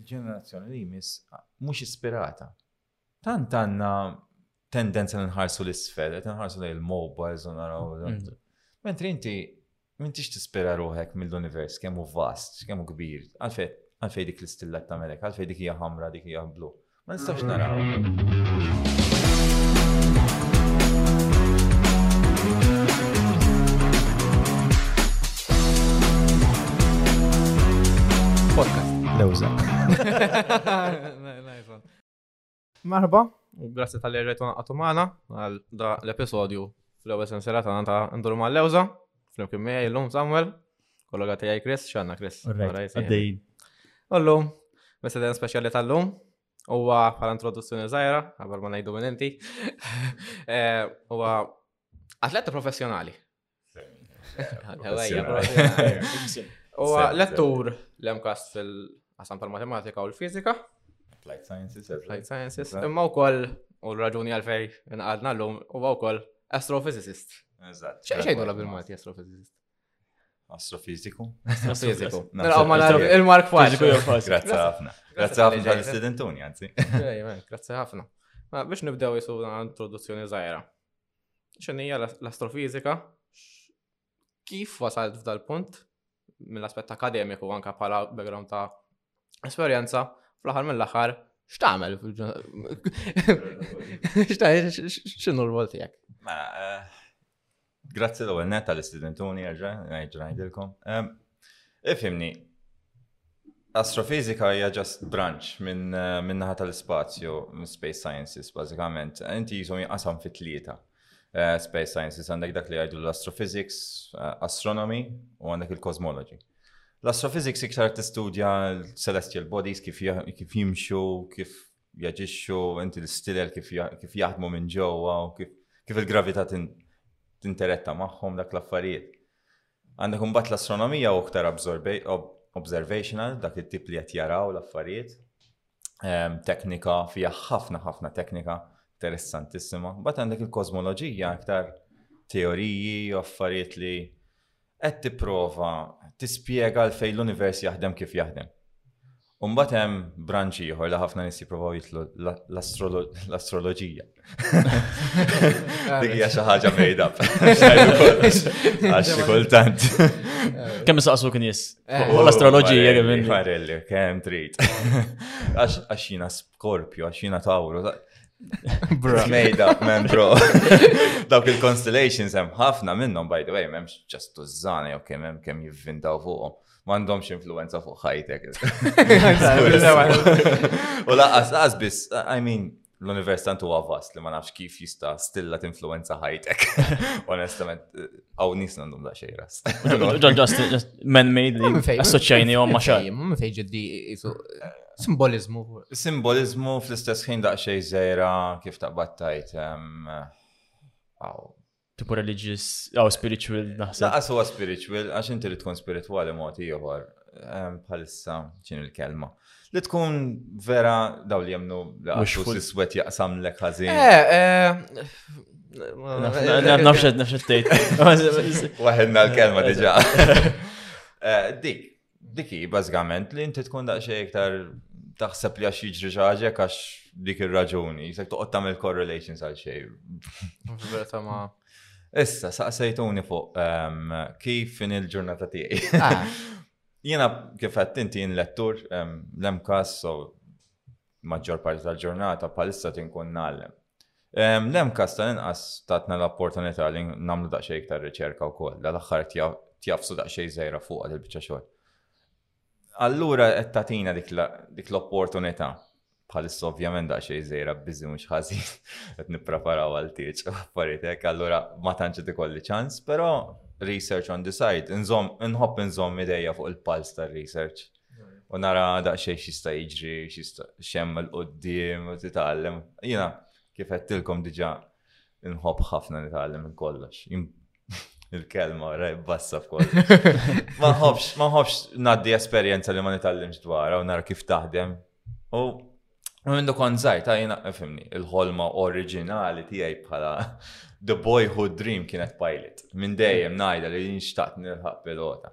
il-ġenerazzjoni li jmiss mhux ispirata. Tant għandna tendenza li nħarsu l-isfel, qed nħarsu lejn il-mobiles u naraw. Mm. Mentri inti m'intix tispera ruħek mill-univers kemm hu vast, kemm hu kbir, għalfejn dik l-istilla ta' Amerika, għalfejn dik hija ħamra, dik hija blu. Nistax Lewza. Marba, u grazzi tal-li rajtu għatu maħna għal da l-episodju fl-ewel sensera ta' ta' ndur ma' lewza, fl-imkien miħaj l-lum Samuel. Kollega tijaj Chris, xanna Chris. Għaddejn. Ullu, misteden speciali tal-lum, huwa bħala introduzzjoni zaħira, għabar ma najdu minn inti, eh, huwa atleta professjonali. Huwa lettur l-emkas fil-qasam tal-matematika u l-fizika. Applied Sciences. Applied Sciences. Imma u koll, u l-raġuni għalfej nqadna l-lum, huwa u koll astrophysicist. Eżatt. ċejdu la bil-Malti astrophysicist? Astrofiziku. Astrofiziku. Naraw ma naraw il-mark faċli. Grazzi ħafna. Grazzi ħafna tal-istudentuni, għanzi. Grazzi ħafna. Biex nibdew jisu introduzzjoni zaħira. ċenija l-astrofizika? Kif wasalt f'dal-punt? Mill-aspet akademiku, anka pala background ta' esperjenza fl-aħħar mill-aħħar x'tagħmel? X'inhu l-rwol tiegħek? Mela, eh, grazzi l ewwel netta l-istudentuni għagġa, għagġa għajdilkom. Ifimni, astrofizika hija just branch minn eh, naħa tal-ispazju, space sciences, bażikament. Inti jisom jinqasam fit-tlieta. Eh, space sciences għandek dak li għajdu l-astrophysics, eh, astronomy u għandek il-cosmology. L-astrophysics iktar tistudja l-celestial bodies, kif jimxu, kif jaġixxu, inti l-stilel kif jaħdmu minn ġewwa u kif il-gravità tinteretta magħhom dak l-affarijiet. Għandek imbagħad l-astronomija u aktar observational, dak it-tip li qed jaraw l-affarijiet. Ehm, teknika fiha ħafna ħafna teknika interessantissima. Mbagħad għandek il-kosmoloġija aktar teoriji u affarijiet li qed tipprova tispjega l fejn l-univers jaħdem kif jaħdem. U mbagħad hemm branċ ieħor li ħafna nies jippruvaw jitlu l-astroloġija. Dik hija xi ħaġa made up. Għax xi kultant. Kemm saqsu kien nies? Eh. Oh, l-astroloġija kemm minn. Marelli, kemm trid. Għax jiena Skorpju, għax jiena Tawru. Bro. Made up, man, bro. Dawk il-constellations hemm ħafna minnhom, by the way, m'hemmx ġast tużżani, ok, m'hemm kemm jivvindaw fuqhom. M'għandhomx influenza fuq ħajtek. U laqas, laqas biss, I mean, l-univers tant huwa vast li ma nafx kif jista' stilla tinfluenza ħajtek. Onestament, għaw nis nandum da xej ras. Just man-made li assoċjajni għom ma xej. Ma fej ġiddi jisu simbolizmu. Simbolizmu fl-istess ħin da xej zejra kif taqbad tajt. Għaw, Tipo religious, għaw spiritual naħseb. Laqas huwa spiritual, għax inti li tkun spirituali moti ieħor ehm, bħalissa ċin il-kelma. Li tkun vera daw li jemnu li għaxu s-swet jaqsam l-ek ħazin. Eh, eh, Nafxed, nafxed tejt. Waħedna l-kelma diġa. Eh, dik, Diki, bażikament li inti tkun daqsxejn iktar taħseb li għax jiġri xi ħaġa għax dik ir-raġuni, jisek toqgħod tagħmel correlations għal xejn. Verita ma. Issa, saqsejtuni fuq ehm, kif fin il-ġurnata tiegħi. Ah. Jiena kif qed inti lettur ehm, l-MCAS so Maġġor parti tal-ġurnata bħalissa tinkun nagħllem. Lem kas tal-inqas tatna l-opportunità li nagħmlu daqsxejn iktar riċerka wkoll, dal-aħħar tjafsu daqsxejn żejra fuq għal il-biċċa xogħol. Allura qed tagħtina dik l-opportunità bħalissa ovvjament daqsxejn żejra biżi mhux ħażin qed nippreparaw għal tieġ affaritek, allura ma tantx qed ikolli ċans, però research on the side, inżomm inħobb inżomm idejja fuq il-pulse tar-research. u nara daqsxejn x'jista' jiġri, x'hemm l qoddim u titgħallem. Jiena kif qedtilkom diġà nħobb ħafna nitgħallem minn kollox. Il-kelma ra bassa f'kollox. Ma nħobbx, ma nħobbx ngħaddi esperjenza li ma nitgħallimx dwarha u nara kif taħdem. U minn kont żgħir ta' jiena fimni, il-ħolma oriġinali tiegħi bħala the boyhood dream kienet pilot. Minn dejjem ngħidha li jinxtaqt nilħaq pilota.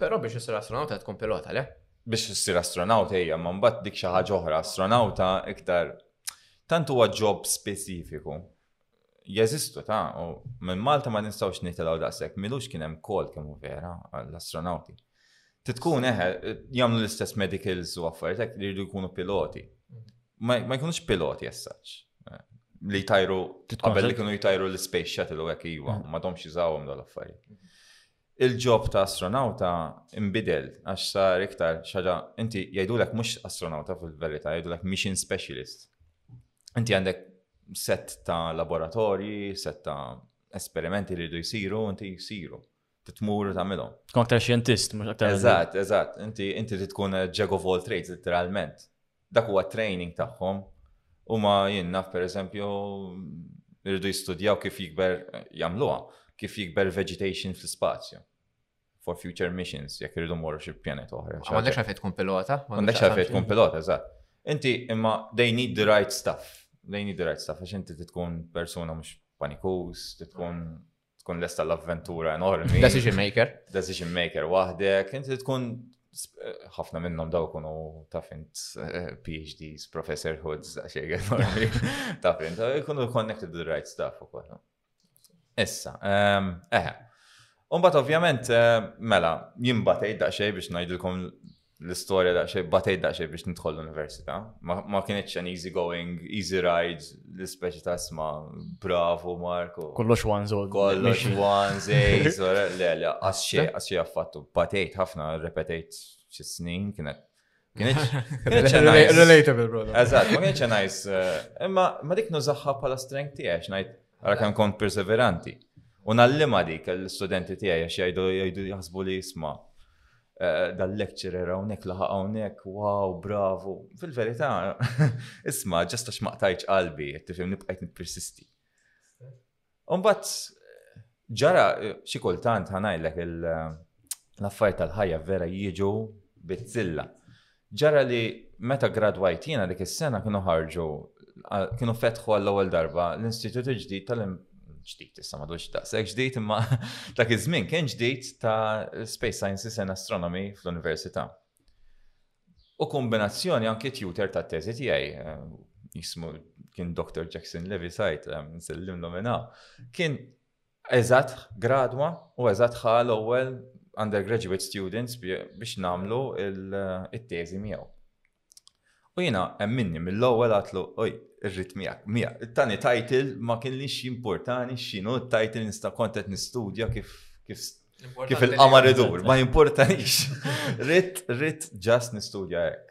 Però biex isir astronauta tkun pilota, le? Biex isir astronauta hija, ma mbagħad dik xi ħaġa oħra, astronauta iktar tant huwa ġob speċifiku. Jeżistu ta' u minn Malta ma nistgħux nitilgħu daqshekk, milux kien hemm kol kemm vera l-astronauti. Titkun eħe, eh, jagħmlu l-istess medicals u affarijiet hekk li jridu jkunu piloti. Ma jkunux piloti jessaċ. Eh, li jtajru, qabel li kienu jtajru l-space shuttle u hekk iva, mm. ma domx jużawhom dal-affarijiet. Il-ġob ta' astronauta imbidel għax sar iktar xaġa, inti jgħidulek mhux astronauta fil-verità, jgħidulek mission specialist. Inti għandek set ta' laboratorji, set ta' esperimenti li jridu jsiru, inti jsiru. tmur u tagħmilhom. Tkun aktar xjentist, mhux aktar. Eżatt, eżatt. Inti inti li tkun jack of all trades literalment. Dak huwa training tagħhom. U ma jien naf pereżempju irridu jistudjaw kif jikber jagħmluha, kif jikber vegetation fl-ispazju for future missions, jekk irridu morru xi pjanet oħra. Ma għandekx għalfejn tkun pilota. Ma għandekx għalfejn tkun pilota, eżatt. Inti imma they need the right stuff. They need the right stuff, għax inti tkun persuna mhux panikus, tkun tkun lesta l-avventura enormi. Decision maker. Decision maker waħdek, inti tkun eh, ħafna minnhom daw kunu taf int eh, PhDs, professor hoods, xejn enormi, taf int, eh, kunu connected to the right stuff u kollu. Issa, ehm, eħe. Umbat ovvjament, mela, jimbatej daqxej biex najdilkom l-istorja daqsxejn batej daqsxejn biex nidħol l-università. Ma kienx an easy going, easy ride, l-ispeċi ta' sma, bravo Marko. Kollox one zone. Kollox one zone, le, le, għasxej, għasxej għaffattu. Batejt ħafna, repetejt xis snin, kienet Relatable, bro. Eżat, ma kienx nice. Eh, imma ma dik nużaħħa pala strength tiegħek, ngħid għara kemm kont perseveranti. U nallima dik l-studenti tiegħi għax jgħidu jgħidu jaħsbu li jisma' Eh, dal-lecturer hawnhekk laħaq hawnhekk, wow, bravo. Fil-verità, isma' ġesta x'maqtajċ qalbi, qed tifhem nibqajt nippersisti. Umbat, ġara eh, xi kultant ħanajlek eh, l-affarijiet tal-ħajja vera jiġu bizzilla. Ġara li meta gradwajt jiena dik is-sena kienu ħarġu kienu fetħu għall-ewwel darba l-Institut il-ġdid tal ġdid, issa madux daqshekk ġdid, imma dak iż-żmien kien ġdid ta' Space Sciences and Astronomy fl-Università. U kombinazzjoni anki tutor ta' teżi tiegħi, eh, jismu kien Dr. Jackson Levi Sajt, eh, nsellim nomina, kien Eżatt gradwa u eżatt ħa l-ewwel undergraduate students biex nagħmlu it-teżi miegħu. U jiena hemm minni mill-ewwel għatlu, oj, irrid miegħek, miegħek. Tani title ma kienlix jimportani x'inhu t-title nista' kont qed nistudja kif kif kif il-qamar idur, ma jimportanix. Rit, rit ġast nistudja hekk.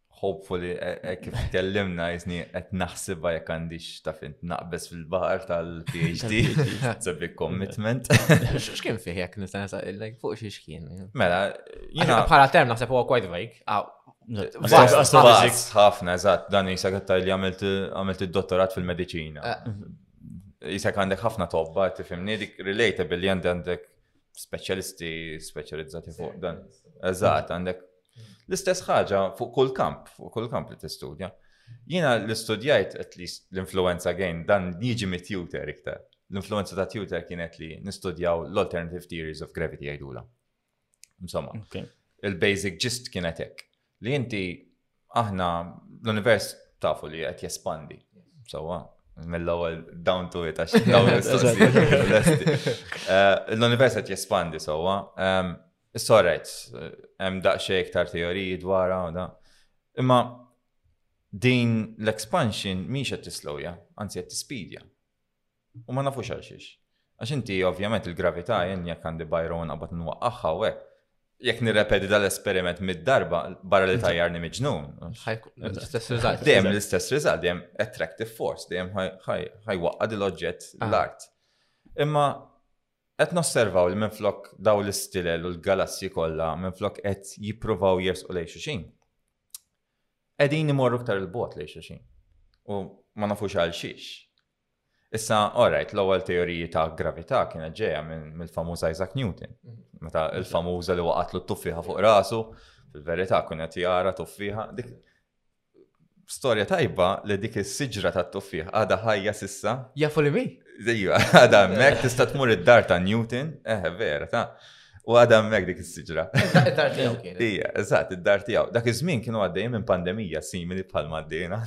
hopefully e, e, kif tkellimna jizni qed naħsibha jekk għandix ta' fin naqbes fil-baħar tal-PhD. It's a big commitment. X'kien fih jekk nista' nisaqillek fuq xi xkien. Mela, jiena bħala term naħseb huwa quite vague. Ah, ħafna, eżatt, dan jisa għatta li għamilt id-dottorat fil-medicina. Eh. Jisa għandek ħafna tobba, tifimni dik relatable li għandek speċjalisti speċjalizzati fuq dan. Eżatt, għandek L-istess ħaġa fuq kull kamp, fuq kull kamp li tistudja. Jiena l-istudjajt at least l-influenza gain dan jiġi mit tutor iktar. L-influenza ta' tutor kienet li nistudjaw l-alternative theories of gravity għajdula. Insomma, il-basic gist kienet hekk. Li inti aħna l-univers tafu li qed jespandi. Sawa, mill-ewwel down to it għax dawn eh, l-univers qed jespandi sawa. Ehm, Sorrejt, hemm daqsxejn iktar teoriji dwarha u da. Imma din l-expansion mhix qed tislowja, anzi qed tispidja. U ma nafux għal xiex. Għax inti ovvjament il-gravità jien jekk għandi Byron qabad nwaqqagħha u hekk. Jekk nirrepeti dal-esperiment mid-darba barra li tajjarni miġnun. L-istess riżalt. Dejjem l-istess riżalt, dejjem attractive force, dejjem ħajwaqqa dil-oġġett ah. l-art. Imma Qed nosservaw li minflok dawn l-istilel u l-galassji kollha minflok qed jippruvaw jersqu lejn xulxin, qegħdin imorru iktar il-bogħod lejn xulxin. U ma nafux għal xiex. Issa, orajt, l-ewwel teoriji ta' gravità kienet ġejja mill-famuż Isaac Newton, meta l-famuża li waqatlu t-tuffiħa fuq rasu, fil-verità kienet jara tuffiħa. Storja tajba li dik is-siġra tat-tuffieħ għadha ħajja sissa. Jafu li mi? Zejja, għadha hemmhekk tista' tmur id-dar ta' Newton, eh vera ta' U għadha hemmhekk dik is-siġra. Id-dar tiegħu kien. Ija, eżatt, id-dar tiegħu. Dak iż-żmien kienu għaddejjem minn pandemija simili bħal maddejna.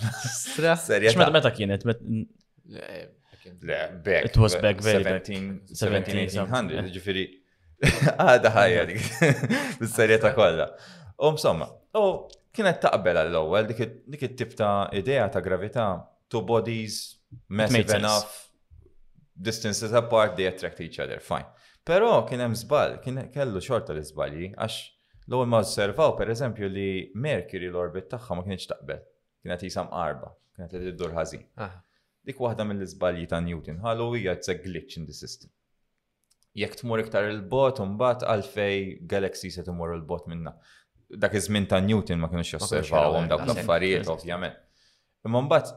Serjetà. Meta kienet? Eh, le, back. It was back very 1700, ġifieri Għada ħajja dik, bis-serjeta kollha. U insomma, u kienet taqbel għall-ewwel dik it-tip ta' idea ta' gravità, two bodies, massive enough, distances apart, they attract each other, fine. Però kien hemm żball, kien kellu xorta l-iżbalji, għax l-ewwel ma osservaw pereżempju li Mercury l-orbit tagħha ma kienx taqbel, kienet jisam arba, kienet li tiddur ħażin. Ah. Dik waħda mill-iżbalji ta' Newton, ħallu hija it's a glitch in the system. Jekk tmur iktar il-bot, mbagħad għalfej Galaxy se timur il-bot minna. Dak iż-żmien ta' Newton ma kienux josservawhom dawk l-affarijiet, ovvjament. Imma mbagħad,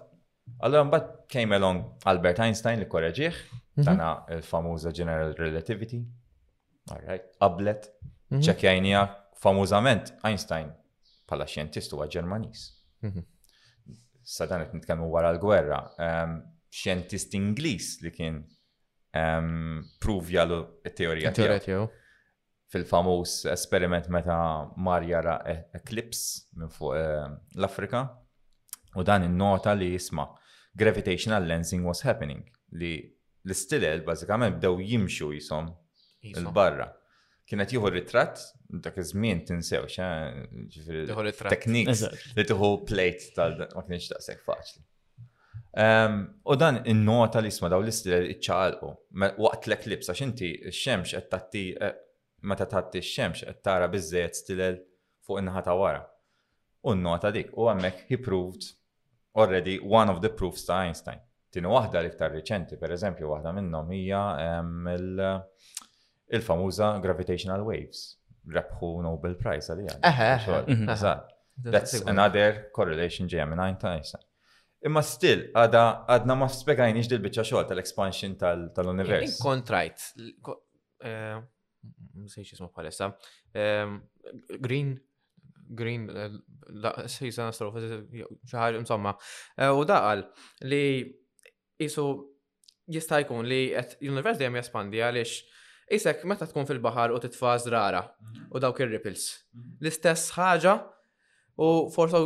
allora mbagħad came along Albert Einstein li korreġih, mhm. tana il-famuża general relativity. All right, qablet, mhm. ċekjajnija famużament Einstein bħala xjentist huwa Ġermaniż. Mhm. Sa dan qed nitkellmu wara l-gwerra. Ehm, xjentist Ingliż li kien pruvja l-teorija tiegħu. Fil-famuż esperiment meta mar jara e- eklips minn fuq eh, l-Afrika u dan in-nota li jisma' gravitational lensing was happening li l-istilel bażikament bdew jimxu jisom il-barra. Kienet jieħu ritratt dak iż-żmien tinsew xa eh, ġifieri tekniks li tieħu plate tal ma kienx daqshekk faċli. U dan in-nota li jisma daw l-istilel iċċaqalqu waqt l-eklips għax inti x-xemx qed tatti eh, meta tatti x-xemx qed tara biżejjed stilel fuq in-naħa ta' wara. U n-nota dik u hemmhekk he proved already one of the proofs ta' Einstein. Tini waħda li iktar riċenti, per eżempju, waħda minnhom hija Il-famuża gravitational waves rebħu Nobel Prize għalija. Eħe, eħe. That's another correlation ġeja minn għajn ta' jisa. Imma still, għada għadna ma spiegajniex dil-bicċa xogħol tal-expansion tal-univers. Kontrajt, eh, msejx jismu bħalissa, eh, Green, Green, eh, la, sejsa nastrof, xaħar, insomma, u daqal li jisu jista' jkun li qed l-univers dejjem jespandi għaliex isek meta tkun fil-baħar u titfa' żrara mhm. u dawk ir-ripples. Mhm. L-istess ħaġa u forsi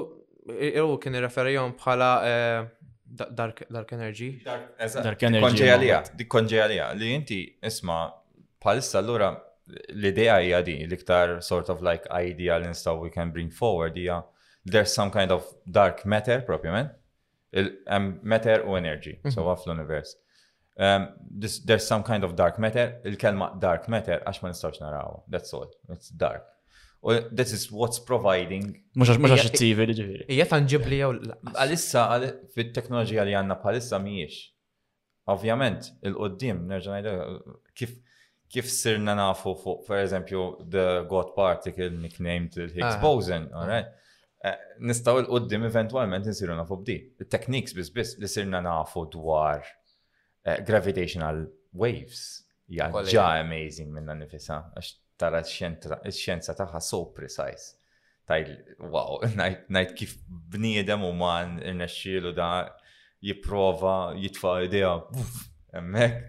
u kien irreferihom bħala eh, dark, dark energy. Dark energy. Dik konġejalija li inti isma' bħalissa allura l-idea hija di, l-iktar sort of like idea li nistgħu we can bring forward hija there's some kind of dark matter propjament Matter u energy, mhm. so għaf l-univers. Um, there's some kind of dark matter, il-kelma dark matter għax ma nistawx naraw, that's all, it's dark. U this is what's providing. Mux għax it-TV li ġifiri. Ija tangibli jew. Għalissa, fit-teknoloġija li għanna bħalissa miex. Ovvjament, il-qoddim, nerġa' ngħidlek, kif sirna nafu fuq, per eżempju, the God Particle nicknamed il-Higgs ah. Boson, alright? Eh, nistaw il-qoddim eventualment nsiru nafu b'di. Il-techniques biss biss li sirna nafu dwar eh, gravitational waves Ja, ġa amazing minna nifisa, għax tara x-xjenza taħħa so precise. Tajl, wow, najt kif bniedem u man irnexxielu da jiprofa jitfa idea, emmek.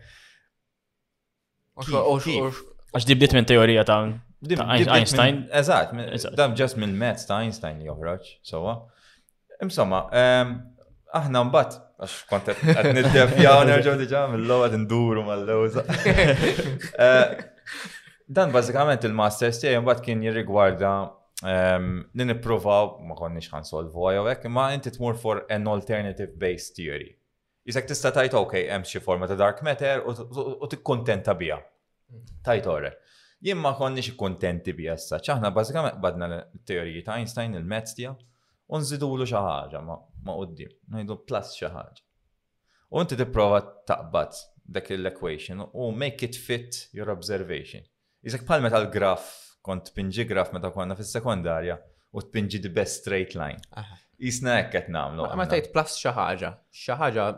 Għax di bdiet minn teorija ta' Einstein. Eżat, dam ġas mill-mezz ta' Einstein joħroġ, sowa. Insomma, ehm, aħna mbagħad għax kont qed niddevja nerġgħu diġà mill-logħba qed induru mal-lewża. Eh, dan bażikament il-masters tiegħi mbagħad kien jirrigwarda ehm, li nippruvaw ma konniex ħansolvu għajhom hekk, imma inti tmur for an alternative based theory. Isek tista' tgħid ok, hemm xi forma ta' dark matter u tikkuntenta biha. Tajt ore. Jien ma konniex ikkuntenti biha issa. Ċaħna bażikament badna l-teoriji ta' Einstein, il-mezz tiegħu, u nżidulu xi ħaġa ma' qudiem, ngħidu plus xi ħaġa. U inti tipprova taqbad dak l-equation u make it fit your observation. Isek bħal meta l-graf, kont tpinġi graf meta konna fis-sekondarja u tpinġi the best straight line. Isna hekk qed nagħmlu. Ma tgħid plus xi ħaġa, xi ħaġa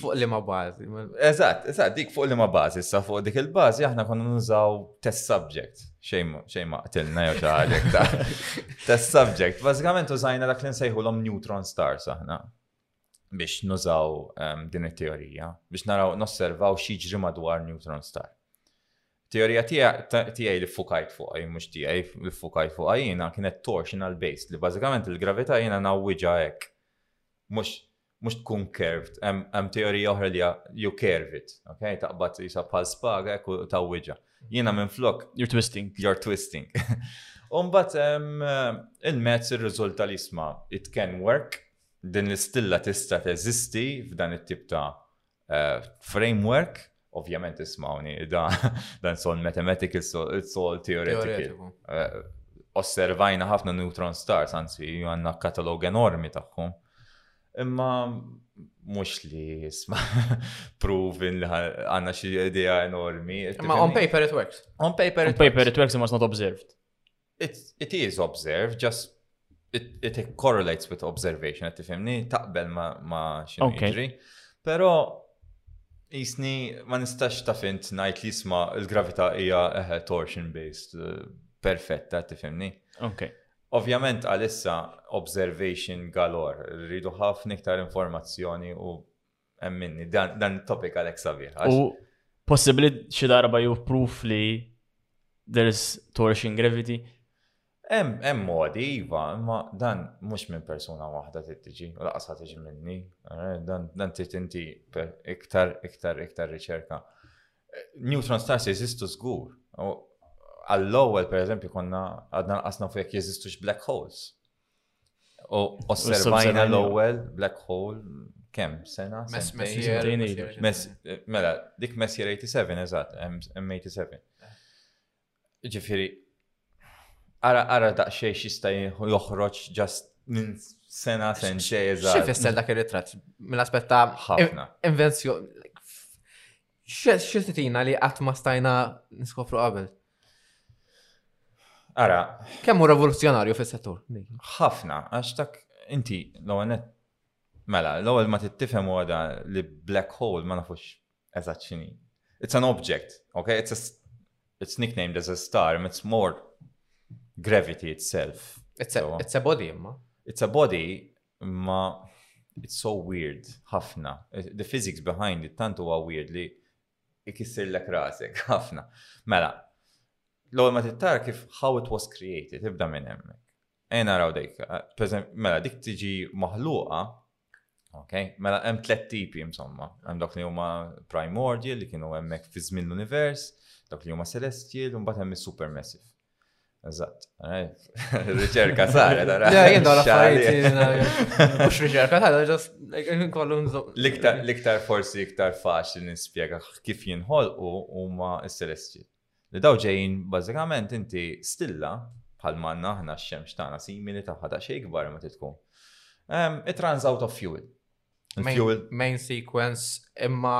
fuq li ma bażi. Eżatt, eżatt, dik fuq li ma bażi, issa fuq dik il-bażi aħna konna nużaw test subject, xejn ma qtilna jew xi ħaġa Test subject, bażikament użajna dak li nsejħulhom neutron stars aħna. biex nużaw ehm, din it-teorija, biex naraw nosservaw xieġri madwar neutron star. Teorija tiegħi li fukajt fuq għaj, mux tiegħi li fukajt fuq għajina, kienet torsional based, li bażikament il-gravità jiena nawwiġa hekk. Mux mux tkun curved, hemm teorija oħra li ju curved, ok? Taqbad jisa bħal spaga hekk u tawwiġa. Jiena minn flok. You're twisting. You're twisting. Umbat ehm, il-mezz il-rizulta li jisma, it can work, Din l-istilla tista' teżisti f'dan it-tip ta' framework, ovvjament ismawni, dan sol mathematical, sol theoretical. Osservajna ħafna neutron stars, anzi, għanna katalog enormi tagħhom. Imma mux li jisma provin li għanna xie idea enormi. Ma on paper it works. On paper it works. On paper it works, it was not observed. It, it is observed, just it, it correlates with observation, għet tifimni, taqbel ma, ma xinu okay. jiġri. Pero jisni ma nistax ta' fint najt li jisma il-gravita hija eħe torsion based eh, perfetta, tifimni. Okay. Ovvjament għalissa observation galor, rridu ħafna iktar informazzjoni u Emminni, dan topic għalek sabiħ. U possibli xi darba ju proof li there is torsion gravity? Em, em modi, iva, ma dan mux minn persona wahda t-tiġi, u laqsa tiġi minni, eh, dan, dan t-tinti iktar, iktar, iktar riċerka. Eh, neutron stars jesistu zgur, għall-ewwel per eżempju konna għadna nqasna fuq jekk jeżistux black holes. U osservajna l-ewwel black hole kemm sena? Mela, dik Messier 87, eżatt, M87. Ġifieri, ara ara daqsxejn xista joħroġ ġast minn sena sen xejn eżatt. Xi dak ir-ritratt mill-aspett ta' ħafna. Invenzjoni Xi titina li qatt ma stajna niskopru qabel? Ara. Kemm hu revoluzzjonarju fis-settur? Ħafna, għax dak inti l-ewwel mela, l-ewwel ma tittifhem għada li black hole ma nafux eżatt x'inhi. It's an object, okay? It's a it's nicknamed as a star, it's more gravity itself. It's a, so, it's a body, imma. It's a body, Imma it's so weird, ħafna. The physics behind it tant huwa weird li ikissir lek rasek, ħafna. Mela, l-ewwel ma tittar kif how it was created, ibda minn hemmhekk. Ejn naraw dik, mela dik tiġi maħluqa, ok, mela hemm tliet tipi insomma, hemm dok li huma primordial li kienu hemmhekk fi żmien l-univers, dok li huma celestial, u mbagħad hemm is-supermassive. Eżatt. Eh, riċerka saret, għara. Ja, jien dawn l-affarijiet. Mux riċerka saret, ġast kollu nżoq. L-iktar forsi iktar faċli nispjega kif jinħol u huma s-celestial. Li daw ġejjin bażikament inti stilla bħal manna aħna x-xemx tagħna simili tagħha ta' xejn kbar ma titkun. It runs out of fuel. Il-fuel. Main sequence imma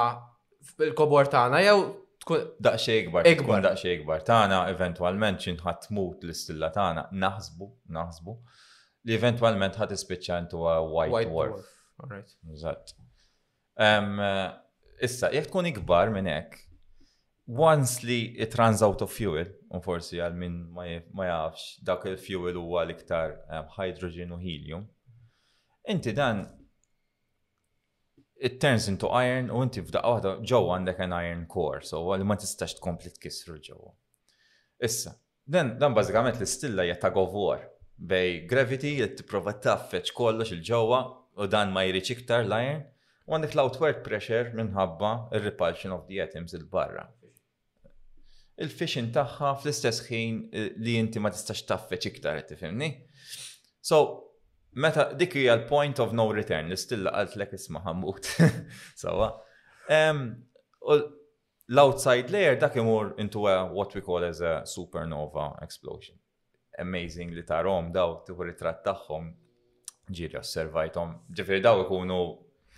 il-kobor tagħna jew tkun daqsxejn ikbar. Ikbar daqsxejn ikbar. Tagħna eventwalment xi nħadd tmut l-istilla tagħna naħsbu, naħsbu li eventwalment ħadd ispiċċa intu white dwarf. Eżatt. Issa, jekk tkun ikbar minn hekk, once li it runs out of fuel, u forsi għal min ma jafx, dak il-fuel huwa l-iktar hydrogen u helium, Inti dan it turns into iron u inti f'daqqa waħda ġewwa għandek an iron core, so li ma tistax tkompli tkissru ġewwa. Issa, dan dan bażikament l-istilla hija ta' of war bej gravity li tipprova taffeġ kollox il-ġewwa u dan ma jridx iktar l-iron u għandek l-outward pressure minħabba r-repulsion of the atoms il-barra. il-fission tagħha fl-istess ħin li inti ma tistax taffeċ iktar qed tifhimni. So, meta dik hija l-point of no return li stilla qalt lek isma' ħammut. Sawa. L-outside layer dak imur into a what we call as a supernova explosion. amazing li tarom daw tiħu ritratt tagħhom ġiri osservajtom. Ġifieri daw ikunu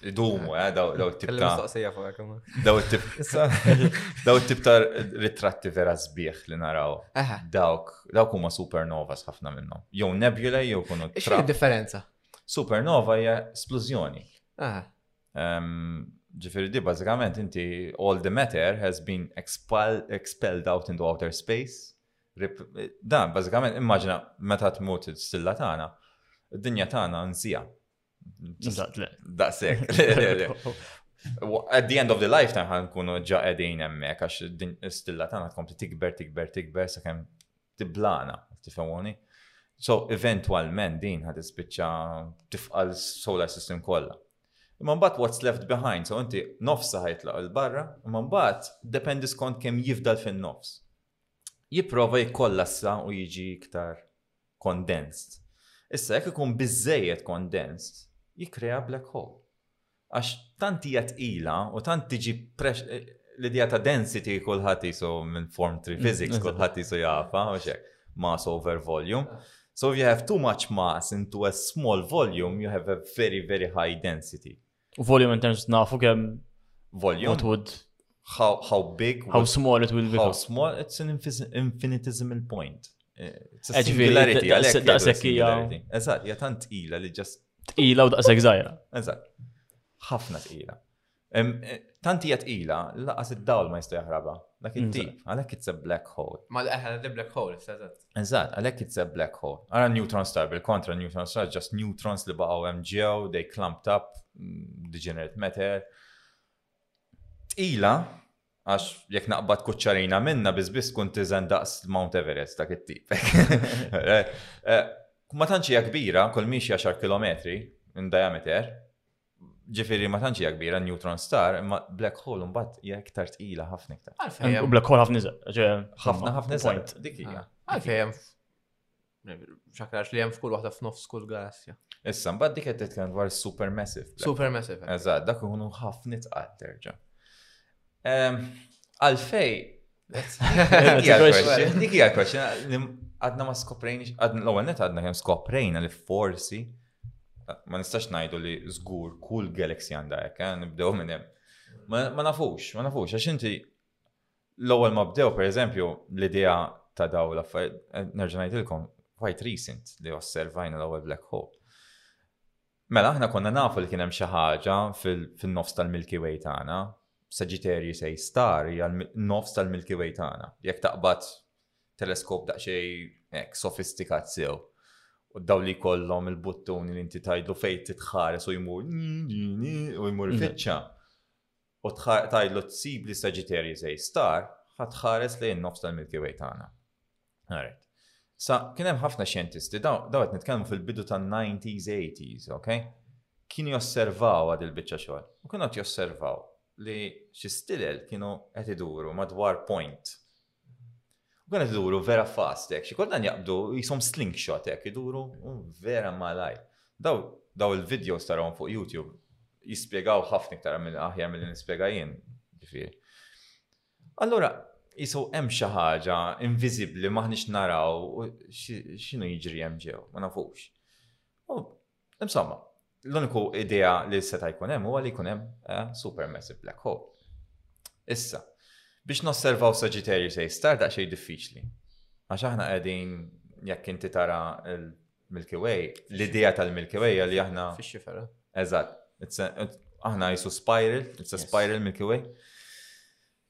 idumu, eh, daw tip ta' daw tip daw tip ta' ritratti vera sbieħ li naraw. Dawk dawk huma supernovas ħafna minnhom. Jew nebula jew kunu. Xi differenza? Supernova hija splużjoni. Ġifieri di bażikament inti all the matter has been expelled out into outer space Dan, bażikament, immaġina meta tmut il-stilla tagħna, id-dinja tagħna nsija. Daqsek. At the end of the life ta' nkunu ġa qegħdin hemmhekk għax stilla tagħna tkompli tikber, tikber, tikber sakemm tiblana, tifhemuni. So eventwalment din ħad ispiċċa tifqal solar system kollha. Imma mbagħad what's left behind, so inti nofsa ħajtlaq il-barra, imma mbagħad dependi skont kemm jifdal fin-nofs. jipprova jikkollassa u jiġi iktar condensed. Issa jekk ikun biżejjed condensed, jikkrea black hole. Għax tant hija tqila u tant tiġi eh, l-idea ta' density kulħadd jisu minn form 3 mm, physics kulħadd jisu jafa u xek mass over volume. So if you have too much mass into a small volume, you have a very, very high density. U volume in terms nafu kemm volume. What would how how big how small it will be. How small it's an infinitesimal point. Eh, eh, singularity, daqshekk hija. Eżatt, hija tant tqila li ġast. Tqila u daqshekk żgħira. Eżatt. Ħafna tqila. Eh, tant hija tqila, laqas id-dawl ma jista' jaħrabha. Dak it-tip, għalhekk it's a black hole. Ma l-eħel black hole, eżatt. Eżatt, għalhekk it's a black hole. Ara neutron star bil-kontra neutron star just neutrons li baqgħu hemm ġew, they clumped up, mm, degenerate matter. Tqila għax jekk naqbad kuċċarina minna biss kun tiżen daqs Mount Everest dak it-tip. Eh, eh, ma tantx hija kbira, kull mixi 10 km in diameter, Ġifieri ma tantx hija kbira neutron star, imma black hole mbagħad hija iktar tqila ħafna iktar. Għalfejn. U black hole ħafna iżgħar. Ħafna ħafna iżgħar. Dik hija. Ah, għalfejn xakrax li hemm f'kull waħda f'nofs kull galassja. Issa mbagħad dik qed titkellem dwar supermassive. Supermassive. Eh. Eżatt, dak ikunu ħafna itqal terġa'. Ehm, għalfej, dik hija question, għadna ma skoprejniex, l-ewwel net għadna kemm skoprejna li forsi Ma nistax ngħidu li żgur kull Galaxy għandha hekk, eh, nibdew minn hemm. Ma nafux, ma nafux, għax inti l-ewwel ma bdew pereżempju l-idea ta' daw l-affarijiet, eh, nerġa' ngħidilkom quite recent li osservajna l-ewwel black hole. Mela aħna konna nafu li kien hemm xi ħaġa fin-nofs tal-Milky Way tagħna, Sagittarius A star hija nofs tal-Milky Way tagħna. Jekk taqbad teleskop daqxej ek sofistikat sew. U daw li kollom il-buttuni li inti tajdlu fejt titħares u jmur u jmur mhm. fitxa. U tajdlu t-sib li Sagittarius A star ħatħares li n-nofs tal-Milky Way tagħna. Għaret. Sa kien hemm ħafna xjentisti daw qed nitkellmu fil-bidu tan-90s 80s, ok? Kienu josservaw għad il-biċċa xogħol. U kienu qed josservaw li xi stilel kienu qed iduru madwar point Għana t-duru vera fast, ek, xie koddan jaqbdu jisom slingshot, ek, iduru vera malaj. Daw, daw il-video starawm fuq YouTube, jispiegaw ħafna iktar minn aħjar mill nispiega jien, ġifir. Allora, jisu hemm xi ħaġa inviżibbli maħniex naraw x'inhu jiġri hemm ġew, ma nafux. U Insomma, l-uniku idea li seta' jkun hemm huwa li jkun hemm eh, supermassive black hole. Issa, biex nosservaw Sagittarius A star daqsxejn diffiċli. Għax aħna qegħdin jekk inti tara l-Milky Way, l-idea tal-Milky Way li aħna. Fix-xifera. Eh? Eżatt. Aħna jisu spiral, it's a spiral Milky Way.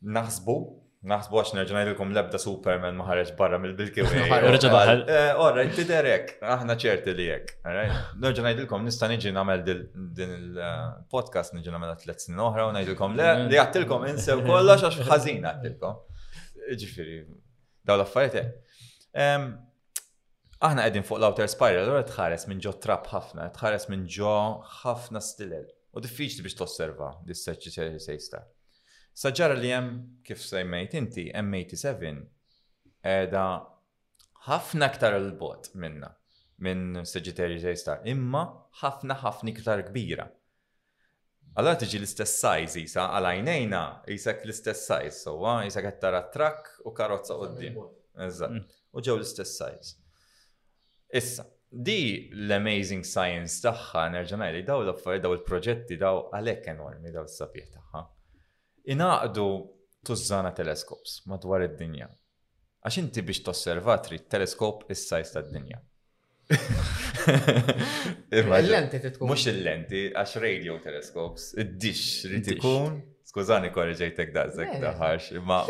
Naħsbu, naħsbu għax nerġa' ngħidilkom l-ebda Superman ma ħareġ barra mill-bilki Reġa' daħal. Orra, eh, tidher hekk, aħna ċerti li hekk. Nerġa' ngħidilkom nista' niġi nagħmel din il-podcast niġi nagħmel tliet snin oħra u ngħidilkom le li għattilkom insew kollox għax ħażin għattilkom. Ġifieri, daw l-affarijiet Aħna qegħdin fuq l-outer spiral, allura tħares minn ġo trap ħafna, tħares minn ġo ħafna stilel. U diffiċli biex tosserva dis seċċi se jista. Sa ġara li hemm kif sejmejt inti M87 qiegħda ħafna aktar l-bot minna minn Sagittarius A star, imma ħafna ħafna iktar kbira. Allura tiġi l-istess size isa għal għajnejna isek l-istess size sewwa, isek qed tara trakk u karozza quddiem. Eżatt. Mm. U ġew l-istess size. Issa, di l-amazing science tagħha nerġa' ngħid daw l-affarijiet daw il-proġetti daw għalhekk enormi daw s-sabiħ tagħha. Inaqdu tużżana teleskops madwar id-dinja Għax inti biex tosserva trid teleskop is-sajz tad-dinja. Il-lenti tkun. Mhux il-lenti, għax radio teleskops, id-dix rrid ikun. Skużani korri ġejtek daqsek daħarx, imma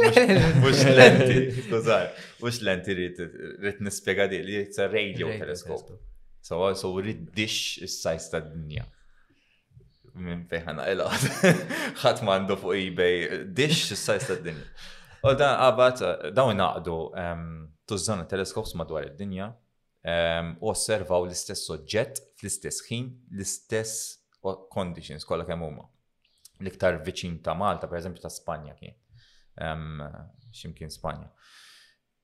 mhux lenti, skużani, mhux lenti rrid nispjega di li it's a radio teleskop. So also rrid dix is-sajz tad-dinja. Minn fejn ħana ilgħod. Ħadd m'għandu fuq eBay dix s-sajs tad-dinja. U dan qabad dawn naqdu tużżana teleskops madwar id-dinja u osservaw l-istess oġġett fl-istess ħin, l-istess conditions kollha kemm huma. L-iktar viċin ta' Malta, pereżempju ta' Spanja kien. X'imkien Spanja.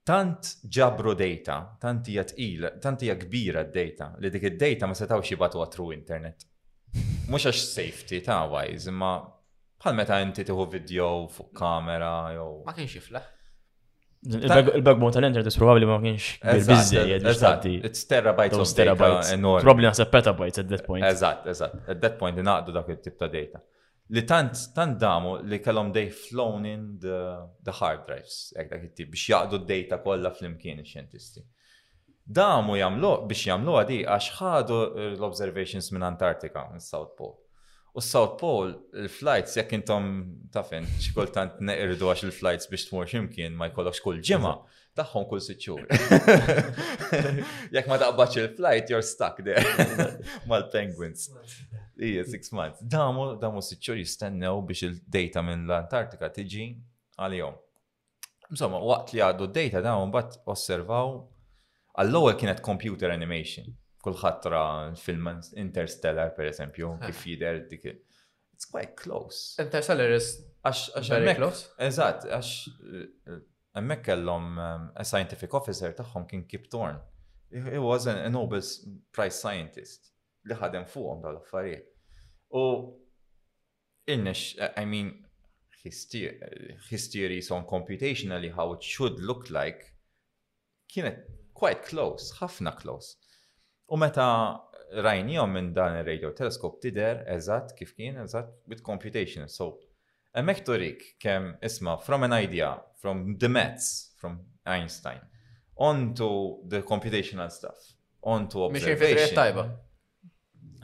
Tant ġabru dejta, tant hija tqil, tant hija kbira d-dejta li dik id-dejta ma setgħux jibatuha through internet. Mhux għax safety ta' wise, imma bħal meta inti tieħu video fuq kamera jew. Ma kienx jiflaħ. Il-backbone tal-internet is probabbli ma kienx biżejjed biex tagħti. It's terabytes of data enormi. Probably naħseb petabytes at that point. Eżatt, eżatt. At that point inaqdu dak it-tip ta' data. li tant tant damu li kellhom they flown in the, the hard drives, hekk dak it-tip biex jaqdu d-data kollha flimkien ix-xjentisti. Damu jagħmlu biex jagħmlu għadi għax ħadu l-observations minn Antartika, minn South Pole. U South Pole, il-flights, jekk intom tafin, xikultant neqirdu għax il-flights biex tmur ximkien ma jkollokx kull ġimgħa. tagħhom kull sitt xhur. Jekk ma taqbadx il-flight, you're stuck there mal-penguins. Ija, six months. Damu, damu sitt xhur jistennew biex il-data minn l-Antartika tiġi għalihom. Insomma, waqt li għaddu d-data dawn bat osservaw għall-ewwel kienet computer animation. Kulħadd ra film Interstellar per eżempju, kif jidher dik. It's quite close. Interstellar is għax very close. Eżatt, għax Hemmhekk kellhom a scientific officer tagħhom kien Kip Thorne. He was a Nobel Prize scientist li ħadem fuqhom dawn l-affarijiet. U ilnex, I mean, his theories on computationally how it should look like Kienet quite close, ħafna close. U meta rajnijom minn dan il-radio teleskop tider eżatt kif kien eżatt with computation. So, emmek turik kem isma from an idea, from the maths, from Einstein, on to the computational stuff, on to observation. tajba.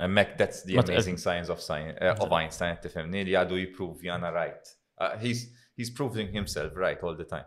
Emmek that's the amazing science of, science, uh, of Einstein, tifemni li għadu jipruvjana right. Uh, he's, he's proving himself right all the time.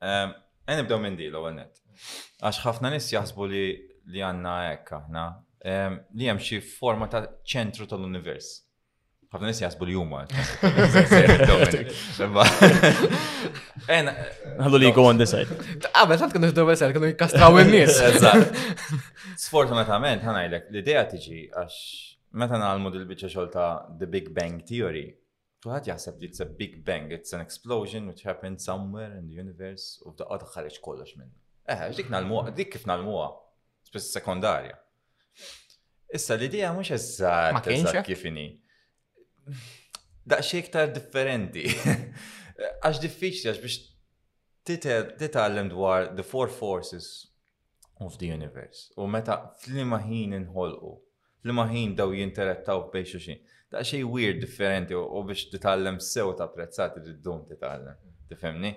Ehm, e nibdew minn di l-ewwel net. Għax ħafna nies jaħsbu li li għandna hekk aħna ehm, li hemm xi forma ta' ċentru tal-univers. Ħafna nies jaħsbu li huma. Għallu li go on this side. Għabel, sant kunu ġdobu sel, kunu jkastraw il-nis. Sfortunatament, ħanajlek, l-ideja tiġi għax meta nagħlmu dil-bicċa xol ta' The Big Bang Theory, Kulħadd jaħseb li it's a big bang, it's an explosion which happened somewhere in the universe u f'daqqa taħħareġ kollox minnu. Eh, dik nalmuha, dik kif nalmuha, spiss sekondarja. Issa l-idea mhux eżatt eżatt kif inhi. Daqxie iktar differenti. Għax diffiċli għax biex titgħallem dwar the four forces of the universe. U meta flima ħin inħolqu, flima ħin daw jinterettaw bej xuxin. Da xej weird differenti u biex titgħallem sew ta' prezzat li d-dum titgħallem. Tifemni?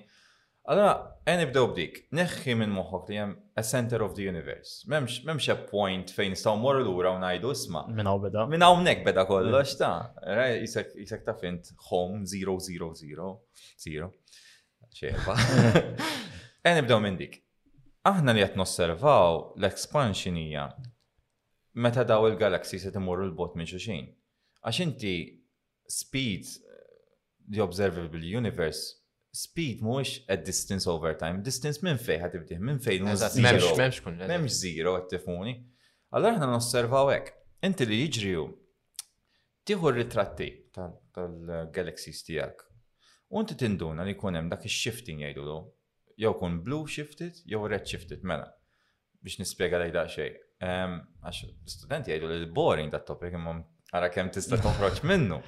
Allora, għen ibdew b'dik, neħħi minn moħħok li jem a center of the universe. Memx, memx a point fejn staw mor l-ura u najdu isma. Minn għaw beda. Minn għaw nek beda kollox ta' jisek ta' fint home 000 0. Xeħba. Għen ibdew minn dik. Aħna li qed nosservaw l-expansion hija meta dawn il-galaxies qed imorru 'l bogħod minn xulxin. Għax inti speed the observable universe speed mhuwiex a distance over time, distance minn fejn ħad tibdih, minn fejn hu zero. M'hemmx zero qed tifuni. Allora aħna nosservaw hekk. Inti li jiġri hu tieħu r-ritratti tal-galaxies tiegħek. U inti tinduna li jkun hemm dak ix-shifting jgħidulu Jew kun blu xiftit, jew red xiftit, mela. Biex nispjega lej daqsxejn. Ehm, għax studenti jgħidu li boring dat topic imma ara kemm tista' toħroġ minnu.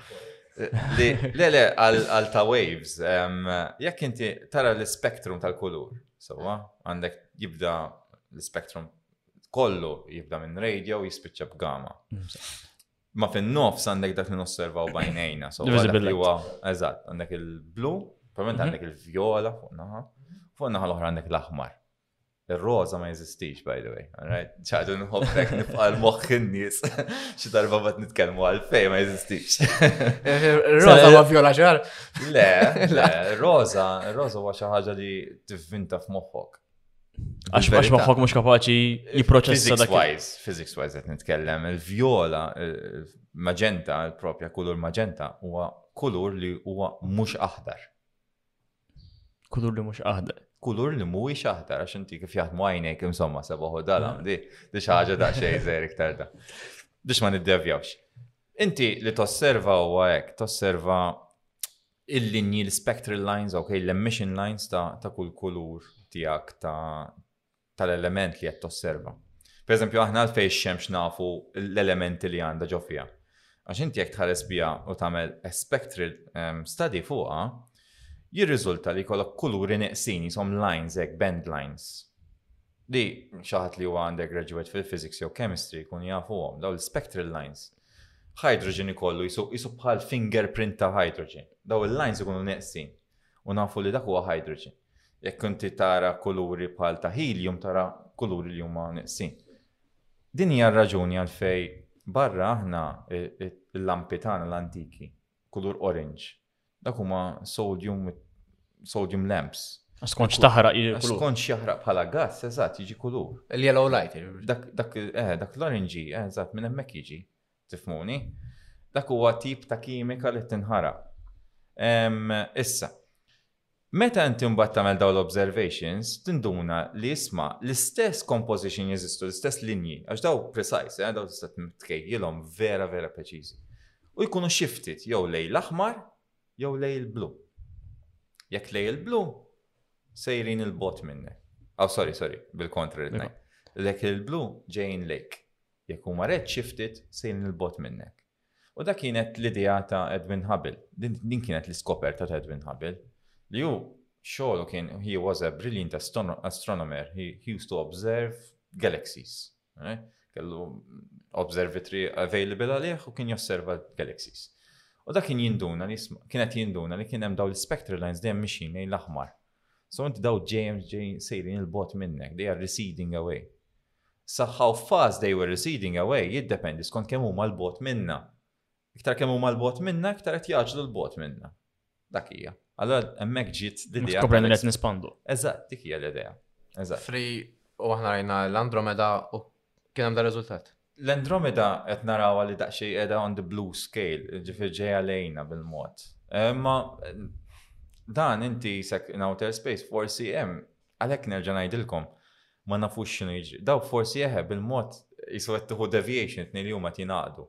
Li, le, le, għal ta' waves, ehm, jekk inti tara l-spektrum tal-kulur, sewa, għandek jibda l-spektrum kollu jibda minn radio jispiċċa b'gama. Mm, Ma fin-nofs għandek dak li nosservaw bajnejna. So, għandek li huwa, eżatt, għandek il-blu, probablement mhm. għandek il-vjola fuq naħa, fuq naħa l-oħra għandek l-aħmar. Il-roza ma jeżistix, by the way. Alright, ċaħdu nħobbek nibqa l-moħħ in-nies. Xi darba bat nitkellmu għal fej ma jeżistix. Roza ma vjola ċar? Le, le, roza, roza huwa xi ħaġa li tivvinta f'moħħok. Għax għax maħħok mux kapaċi jiproċessa dak. Physics-wise, physics-wise għet nitkellem, il-viola, magenta, il-propja kulur magenta, huwa kulur li huwa mux aħdar. Kulur li mux aħdar. Kulur li mhuwiex aħdar, għax inti kif jaħdmu għajnek insomma sebaħu dala, mm. di, di xaġa da xej zer iktar da. Biex ma niddevjawx. Inti li tosserva huwa hekk, tosserva il-linji, l-spectral lines, ok, l-emission lines ta', ta kull kulur tiegħek tal-element li qed tosserva. Per eżempju, aħna għalfejn xemx nafu l-elementi li għandha ġo fiha. Għax inti jekk tħares biha u tagħmel spectral ehm, study fuqha, jirriżulta li jkollok kuluri neqsin jisom lines hekk band lines. Li xaħat li huwa undergraduate fil-physics jew chemistry kun jafuhom daw l-spectral lines. Hydrogen ikollu jisu jisu bħal fingerprint ta' hydrogen. Daw il-lines ikunu neqsin u nafu li dak huwa hydrogen. Jekk inti tara kuluri bħal ta' helium tara kuluri li huma neqsin. Din hija r-raġuni għalfej barra aħna il-lampi tagħna l-antiki kulur orange Dak huma sodium sodium lamps. Skont x'taħraq jiġi kulur. Skont x'jaħraq bħala gass, eżatt, jiġi kulur. Il-yellow light. Dak dak eh, dak l-oranġi, eh, eżatt, minn hemmhekk jiġi. Tifmuni? Dak huwa tip ta' kimika li tinħaraq. Issa, Meta inti mbagħad tagħmel dawn l-observations, tinduna li isma' l-istess composition jeżistu, l-istess linji, għax dawn precise, eh, dawn tista' tkejjilhom vera vera preċiżi. U jkunu shifted jew lej l-aħmar jew lej il-blu. Jekk lej il-blu, sejrin il-bot minne. Aw, oh, sorry, sorry, bil-kontra rrid ngħid. Lek il-blu ġejn lejk. Jekk huma red shifted, sejrin il-bot minnek. U dak kienet l-idea ta' Edwin Hubble. Din kienet l-iskoperta ta' Edwin Hubble, li hu xogħlu kien he was a brilliant astronomer, he used to observe galaxies. Eh? Kellu observatory available għalih u kien josserva galaxies. U dak kien jinduna li kienet jinduna li kien hemm daw l-spectral lines dejjem mixin lejn l-aħmar. So inti daw ġejjem ġejjin sejrin il-bot minnek, they are receding away. Sa how fast they were receding away jiddependi skont kemm huma 'l bogħod minna. Iktar kemm huma 'l bogħod minna, iktar qed jagħġlu 'l bogħod minna. Dak hija. Allura hemmhekk ġiet l-idea. Skoprejna li qed nispandu. Eżatt, dik hija l-idea. Eżatt. Fri u aħna rajna l-Andromeda u kien hemm dar-riżultat. L-Andromeda qed narawha li daqsxejn qiegħda on the blue scale, ġifier ġejja lejna bil-mod. Imma dan inti sek in outer space forsi hemm għalhekk nerġa' ngħidilkom Ma nafux x'inhu jiġri. Dawk forsi eħe bil-mod qisu qed tieħu deviation it-tnejn li huma qed jingħaqdu.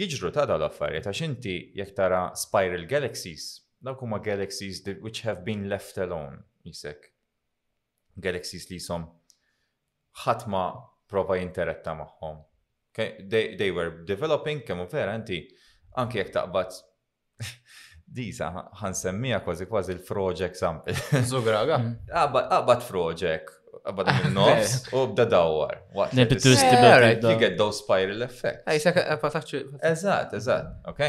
Jiġru ta' dawn l-affarijiet għax inti jekk tara spiral galaxies, dawk huma galaxies which have been left alone qisek. Galaxies li qishom ħadd ma prova jinteretta magħhom. They, they were developing kemm vera inti anke jekk taqbad Disa, ħan semmija kważi kważi l-project sample. Zugraga. Qabad project, qabad nofs u bda dawwar. You get those spiral effects. Ejsek, pataċċu. Eżat, eżat, ok.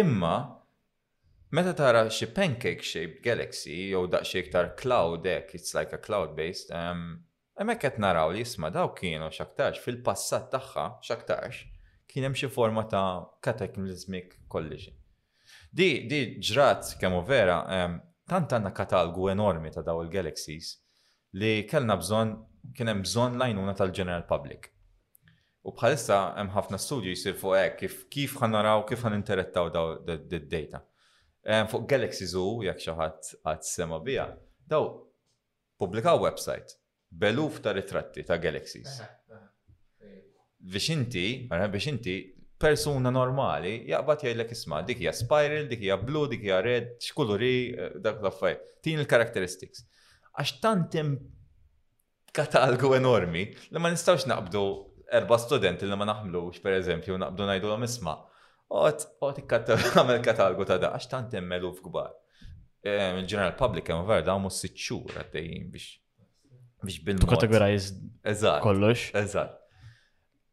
Imma, Meta tara xi pancake shaped galaxy jew daqsxejn iktar cloud hekk, it's like a cloud based, um, Hemmhekk qed naraw li isma' dawk kienu x'aktarx fil-passat tagħha x'aktarx kien hemm xi forma ta' cataclysmic collision. Di, di ġrat kemm hu vera, tant għandna katalgu enormi ta' dawn il-galaxies li kellna bżonn, kien hemm bżonn l-għajnuna tal-general public. U bħalissa hemm ħafna studju jsir fuq hekk kif kif ħa naraw kif ħa ninterettaw daw d-data. Fuq galaxies u jekk xi ħadd qatt sema' biha, daw Pubblikaw website b'eluf ta' ritratti ta' galaxies. Biex inti, biex inti persuna normali jaqbad jgħidlek isma' dik hija spiral, dik hija blu, dik hija red, x'kuluri eh, dak l-affaj. Tin il-characteristics. Għax tant hemm katalgu enormi li ma nistgħux naqbdu erba' studenti li ma naħmlux pereżempju naqbdu ngħidulhom isma' Ot, ot ikkattaw għamel katalgu ta' daqx tant hemm eluf kbar. Eh, Il-ġeneral public hemm vera dawn mhux sitt xhur għaddejjin biex biex bil Categorize Eżatt. kollox. Eżatt.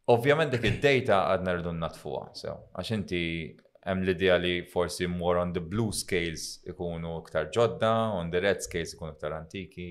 Ovvjament dik id-data għadna rridu natfuha, so, għax inti hemm l-idea li forsi more on the blue scales ikunu iktar ġodda, on the red scales ikunu iktar antiki,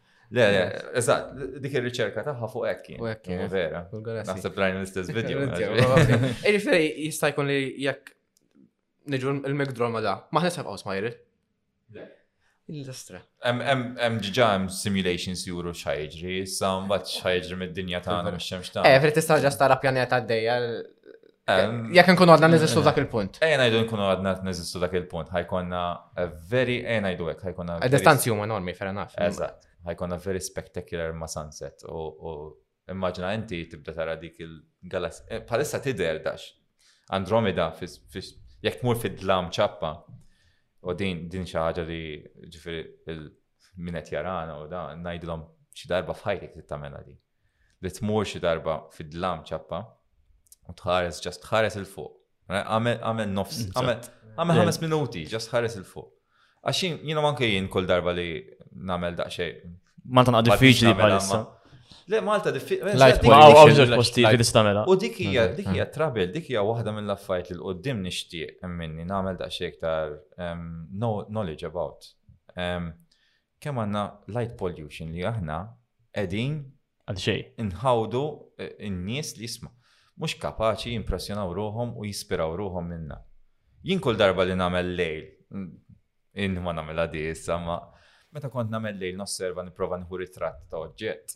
Le, le, eżatt, dik ir-riċerka tagħha fuq hekk kien. Fuq kien. Vera. Naħseb rajna l-istess video. Irriferi jista' jkun li jekk niġu l-mekdroma da, ma ħnisab għaw smajri. L-istra. Hemm ġiġa hemm simulations juru x'ħajġri, issa mbagħad x'ħajġri mid-dinja tagħna mhux xemx tagħna. Eh, frid tista' ġas tara pjaneta għaddejja Jekk nkunu għadna neżistu dak il-punt. Ejna jdu nkunu għadna neżistu dak il-punt. Ħajkonna very, ejna jdu għek, ħajkonna. Distanzi huma enormi, fair enough. Eżatt. Ħajkonna very spectacular ma' sunset. U immaġina inti tibda tara dik il-galas. Eh, palissa tider dax. Andromeda, jekk tmur fid-dlam ċappa. U din din xi ħaġa li ġifieri il-minet jarana u da ngħidilhom xi darba f'ħajtek tittamela di. li tmur xi darba fid-dlam ċappa u tħares, ġast tħares il-fuq. Għamel nofs, għamel ħames minuti, ġast tħares il-fuq. Għaxin, jina manke jien kull darba li namel daqxej. Malta naqqa diffiċli bħalissa. Le, Malta diffiċli. U dik hija, dik hija trabil, dik hija waħda mill-affajt li l-qoddim nixtieq minni namel daqxej iktar knowledge about. Kemm għandna light pollution li aħna qegħdin għal xej. Inħawdu eh, n-nies li jisma' mhux kapaċi jimpressjonaw ruhom u jispiraw ruhom minna. Jien kull darba li nagħmel lejl, in ma nagħmel għadi issa ma meta kont nagħmel lejl nosserva nipprova nħu ritratt ta' oġġett.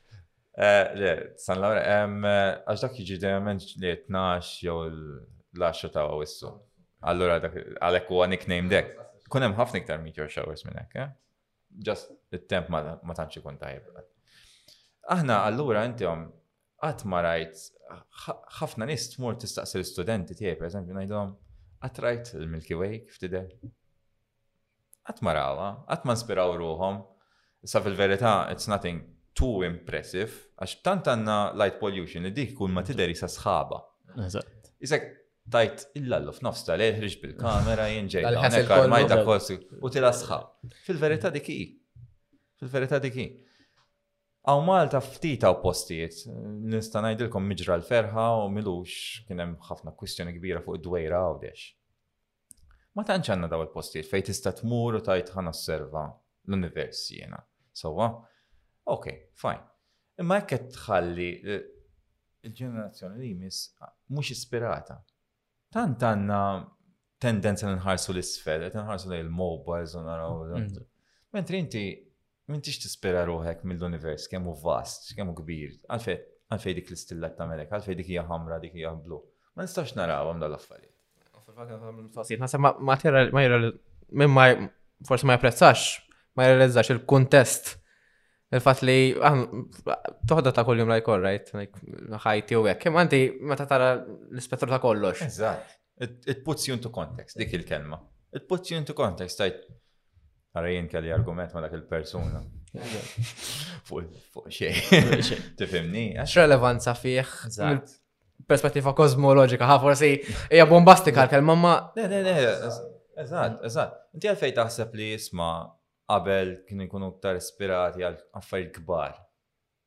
Le, San Laura, għax dak jiġi ġeneralment li 12 jew l-10 ta' wissu. Allura għalhekk huwa nickname dek. Kun hemm ħafna iktar meteor showers minn hekk, eh? Just it-temp ma tantx ikun tajjeb. Aħna allura intihom qatt ma rajt ħafna nies tmur tistaqsi l-istudenti tiegħi, pereżempju ngħidhom qatt rajt il-Milky Way kif tidher. Qatt ma rawha, qatt ma nspiraw ruħhom. Issa fil-verità it's nothing too impressive għax tant għandna light pollution li dik kull ma tidher isa sħaba. Eżatt. Isek tajt il-lallu f'nofs tal-lejl ħriġ bil-kamera jien ġej Tal-ħasel hawnhekk armajta kollu. kolsi u tilha sħab. Fil-verità dik hi. Fil-verità dik hi. Aw Malta ftit hawn postijiet, nista' ngħidilkom miġra l-ferħa u milux kien hemm ħafna kwistjoni kbira fuq id-dwejra Għawdex. Ma tantx għandna daw il-postijiet fejn tista' tmur u tajt ħana osserva l-univers jiena. Sewwa? Ok, fajn. Imma hekk qed tħalli eh, il-ġenerazzjoni li jmiss ah, mhux ispirata. Tant għandna tendenza li nħarsu l-isfel, qed nħarsu lejn il-mobiles u naraw. Mm. Mentri inti M'intix tispera ruħek mill-univers kemm hu vast, kemm hu kbir, għalfejn dik l-istilla tagħmelek, għalfejn dik hija ħamra, dik hija blu. Ma nistax narawhom dal-affarijiet. Ma tira ma jira minn ma forsi ma japprezzax, ma jirrealizzax il-kuntest il-fat li toħda ta' kull-jum lajk all right, ħajti u għek. Kem għanti meta tara l-ispettru ta' kollox. Eżatt. It puts you into context, dik il-kelma. It puts you into context, tajt. Għara jien kelli argument ma dak il-persuna. Fuq xej. Tifimni? X'relevanza fih? Perspettiva kosmologika, ha, forsi hija bombastika l-kelma ma. Le, le, le, eżatt, eżatt. Inti għalfej taħseb li jisma' qabel kien ikunu iktar ispirati għal affarijiet kbar.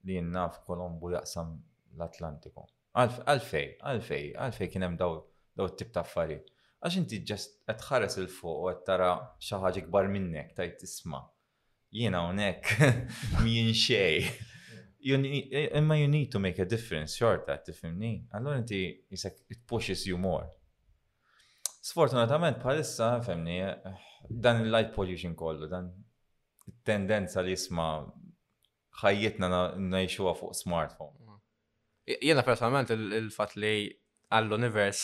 li jien naf Kolombu jaqsam l-Atlantiku. Għalf, għalfej, għalfej, għalfej kien hemm daw, daw it-tip ta' affarijiet? Għax inti just qed tħares 'il fuq u qed tara xi ħaġa ikbar minnek tgħid isma', jien hawnhekk mjien xejn. You nee- eh, imma you need to make a difference xorta, tifhimni? Allura inti jisek it pushes you more. Sfortunatament bħalissa, femni, dan il-light pollution kollu, dan tendenza li jisma ħajjitna ngħixuha fuq smartphone. Jiena personalment il-fatt li għall-univers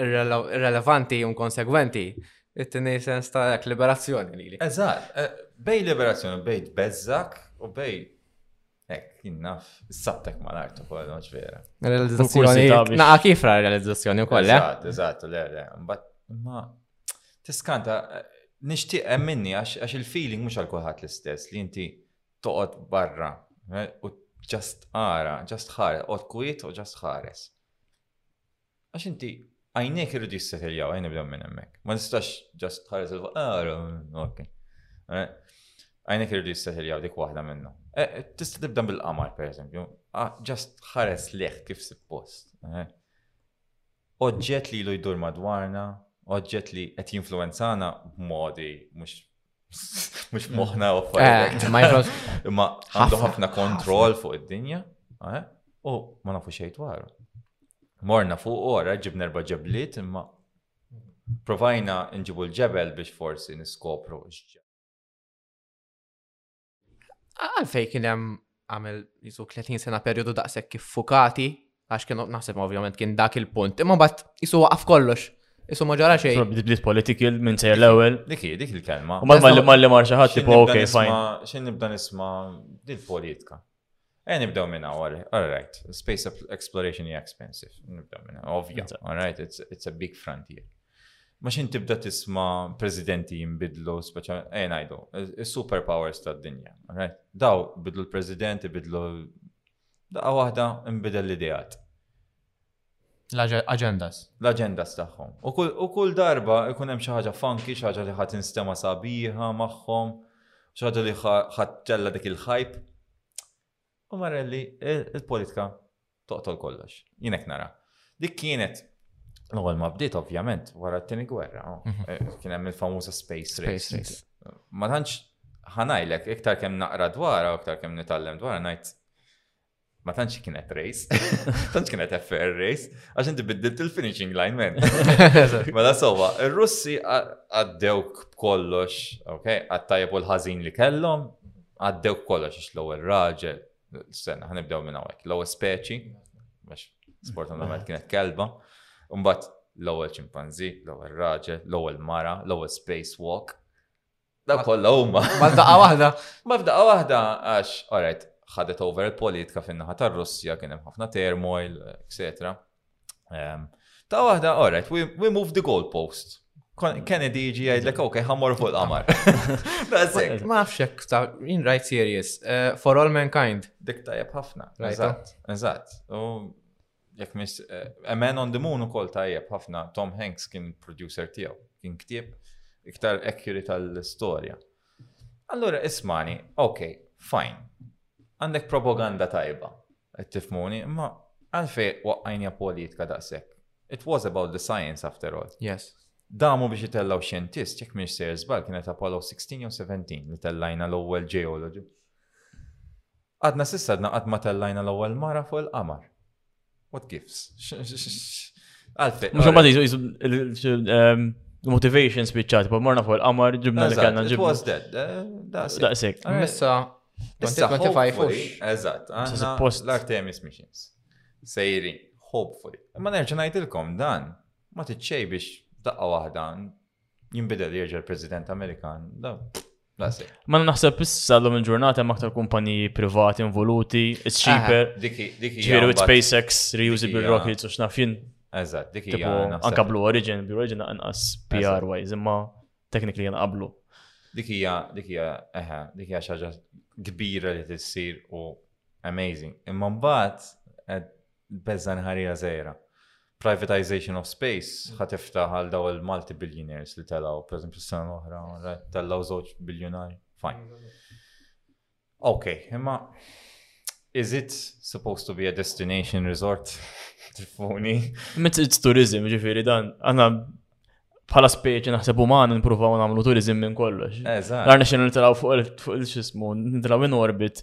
irrelevanti u konsegwenti it-tini sens ta' dak liberazzjoni li li. Eżatt, eh, bej liberazzjoni, bej tbeżżak u bej Ek, jinnaf, s-sabtek ma l-artu kol, noċ vera. Realizzazzjoni, naqa kifra realizzazzjoni u koll, eh? Eżatt, eżatt, le, le, mbatt, ma Tiskanta, nixtieq hemm minni għax il-feeling mhux għal kulħadd l-istess li inti toqgħod barra eh, u ġast ara, ġast ħares, qod kwiet u ġast ħares. Għax inti għajnek irridu jissetiljaw, għajn nibdew minn hemmhekk. Ma nistax ġast ħares il ara, ok. Eh, għajnek irridu jissetiljaw dik waħda minnhom. Eh, tista' tibda bil-qamar, per eżempju, ġast ah, ħares leħ kif suppost. oġġett li ilu jdur madwarna, oġġett li qed jinfluwenzana b'modi mhux mhux mm. moħħna u affarijiet. Eh, Imma għandu ħafna kontroll fuq id-dinja eh? u ma nafu xejn dwaru. Morna fuq ora ġibna erba' ġebliet imma provajna nġibu l-ġebel biex forsi niskopru Għalfej kien hemm għamel jisu 30 sena periodu daqshekk kif fukati, għax kienu naħseb ovvjament kien dak il-punt, imma bat jisu waqaf kollox. Jisu ma ġara xejn. Bidliet politiki minn sejr l-ewwel. Dik dik il-kelma. U mal-li mar xi ħadd tipo ok fajn. Xejn nibda nisma' dil-politika. Eh, nibdew minn hawn, all right. Space exploration hija expensive. Nibdew minn hawn, ovvja. All right, it's, it's a big frontier. Ma xin tibda tisma presidenti jimbidlu, speċa, eh, najdu, superpowers ta' dinja. All right, daw bidlu l-presidenti, bidlu daqqa waħda imbidel l-idejat. L-agendas. L-agendas tagħhom. U kull darba ikun hemm xi ħaġa funky, xi ħaġa li ħadd instema sabiħa magħhom, xi ħaġa li ħadd tella dik il-hype. U marelli, il-politika toqtol kollox. Jinek nara. Dik kienet l-ewwel ma bdiet ovvjament wara t-tieni gwerra. Oh. Mhm. Eh, kien hemm il-famuża space race. Ma tantx ħanajlek iktar kemm naqra dwarha, iktar kemm nitgħallem dwarha ngħid ma tantx kienet race, tantx kienet FR race, għax inti biddilt il-finishing line men. Mela sowa, ir-Russi għaddewk b'kollox, ok, għattajab u l-ħażin li kellhom, għaddewk kollox għax l-ewwel raġel, s-sena, ħanibdew minn hawnhekk, l-ewwel speċi, għax sfortunatament kienet kelba, mbagħad l-ewwel ċimpanzi, l-ewwel raġel, l-ewwel mara, l-ewwel spacewalk, Daw kollha huma. Ma f'daqqa waħda. Ma f'daqqa waħda għax, alright, ħadet over il-politika fin-naħa tar-Russja, kien hemm ħafna turmoil, etc. Ehm, ta' waħda, alright, we, we move the goalpost. Kennedy jiġi jgħidlek, ok, ħammor fuq l-qamar. Ma fxek, ta' in right serious, eh, for all mankind. Dik tajab ħafna. Eżatt, eżatt. Jekk mis, eh, A Man on the Moon u kol tajjeb ħafna, Tom Hanks kien producer tiegħu, kien ktieb iktar ekkjuri tal-istorja. Allora, ismani, ok, fine, għandek propaganda tajba, qed tifmuni, imma għalfej waqqajnja politika daqshekk. It was about the science after all. Yes. Damu biex jitellaw xjentist, jekk miex ser żbal kienet Apollo 16 jew 17 li tellajna l-ewwel ġeoloġu. Għadna s'issa għadna qatt ma tellajna l-ewwel mara fuq il-qamar. What gives? Għalfejn. Mhux ma jisu ehm, motivation spiċċat, pa morna fuq il-qamar ġibna li kellna ġibna. Was dead. Eh, Daqsik. Missa, Issa ma tifajfux. Eżatt, għanna l-Artemis Missions. Sejri, hopefully. Ma nerġa' ngħidilkom dan, ma tiċċej biex daqqa waħda jinbidel jerġa' l-President Amerikan, da. Ma naħseb issa l-lum il-ġurnata hemm aktar kumpaniji privati involuti, it's cheaper. Ġiru SpaceX, reusable rockets u x'nafin. Eżatt, dik hija. Anka Blue Origin, Blue Origin anqas PR wise, imma technically jena qablu. Dik hija, dik hija, eħe, dik hija xaġa kbira li tissir u amazing. Imma mbagħad eh, beżan ħarija żejra. privatization of space ħa tiftaħ għal daw il-multi billionaires li telaw, per eżempju, s-sena l-oħra, telaw zoċ biljonari. Fine. Ok, imma is it supposed to be a destination resort? Tifuni. Met it's tourism, ġifiri dan, għanna bħala speċi naħseb uman nipruvaw nagħmlu turizm minn kollox. Eżatt. Għarna xejn nitlaw fuq il-xismu, nitlaw in orbit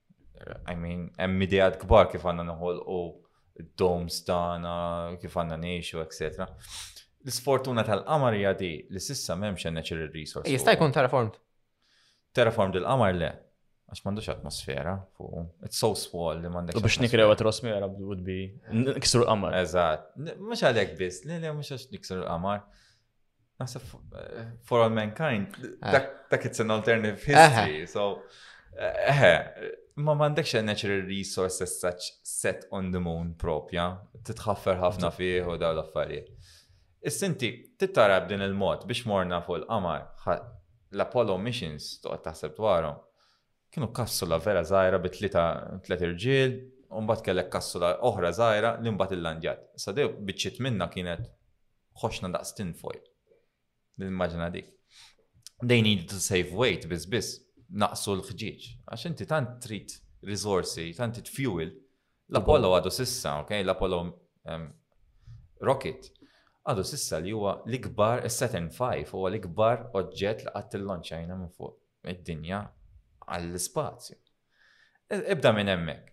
I mean, hemm ideat kbar kif għandna noħolqu d-doms tagħna, kif għandna ngħixu, etc. L-sfortuna tal-qamar hija di li sissa m'hemmx natural resource. Jista' jkun terraformed. Terraformed il-qamar le, għax m'għandux atmosfera fuq. It's so small li m'għandek. U biex nikrew atmosfera would be niksru l-qamar. Eżatt. Mhux għalhekk biss, le le mhux għax niksru l-qamar. Nasab for all mankind, eh. dak it's an alternative eh. history, so eh, ma mandekx a natural resource as such set on the moon propja, titħaffer ħafna fih u daw l-affarijiet. Is-sinti tittara b'din il-mod biex morna fuq il-qamar l-Apollo missions toqgħod taħseb dwarhom. Kienu kassula vera żgħira bi tlieta tliet irġiel, u mbagħad kellek kassula oħra żgħira li mbagħad illandjat. Sadew biċċiet minna kienet ħoxna daqs tinfoil. L-immaġina dik. They need to save weight biss biss naqsu l-ħġieġ. Għax inti tant trid risorsi, tant trid fuel. L-Apollo għadu sissa, ok? L-Apollo um, rocket għadu sissa li huwa l-ikbar, Saturn 5 huwa l-ikbar oġġett li qatt il-lonċajna minn fuq. id-dinja għall-ispazju. E, ibda minn hemmhekk.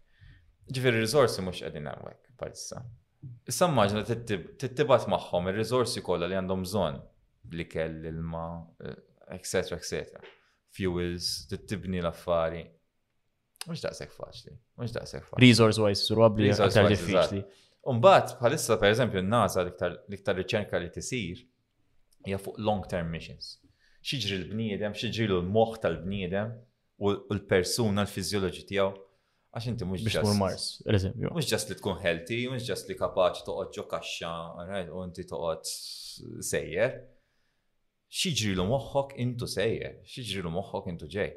Ġifieri r-riżorsi mhux qegħdin hawnhekk bħalissa. Issa mmaġna tittibat magħhom ir-riżorsi kollha li għandhom bżonn li kell l-ilma, etc. etc. Fuels, tittibni l-affari. Mux daqsek faċli, mux daqsek faċli. Resource wise, sur għabli, għaktar diffiċli. Umbat, bħalissa, per eżempju, n-NASA l-iktar riċerka li tisir, hija fuq long-term missions. Xieġri l-bniedem, xieġri l-moħ tal-bniedem u l-persuna, l-fizjoloġi tiegħu. Għax inti mhux biex tmur Mars, eżempju. Mhux ġast li tkun healthy, mhux ġast li kapaċi toqgħod ġo kaxxa u inti toqgħod sejjer. Xieġri l moħħok intu sejjer, xieġri l moħħok intu ġej.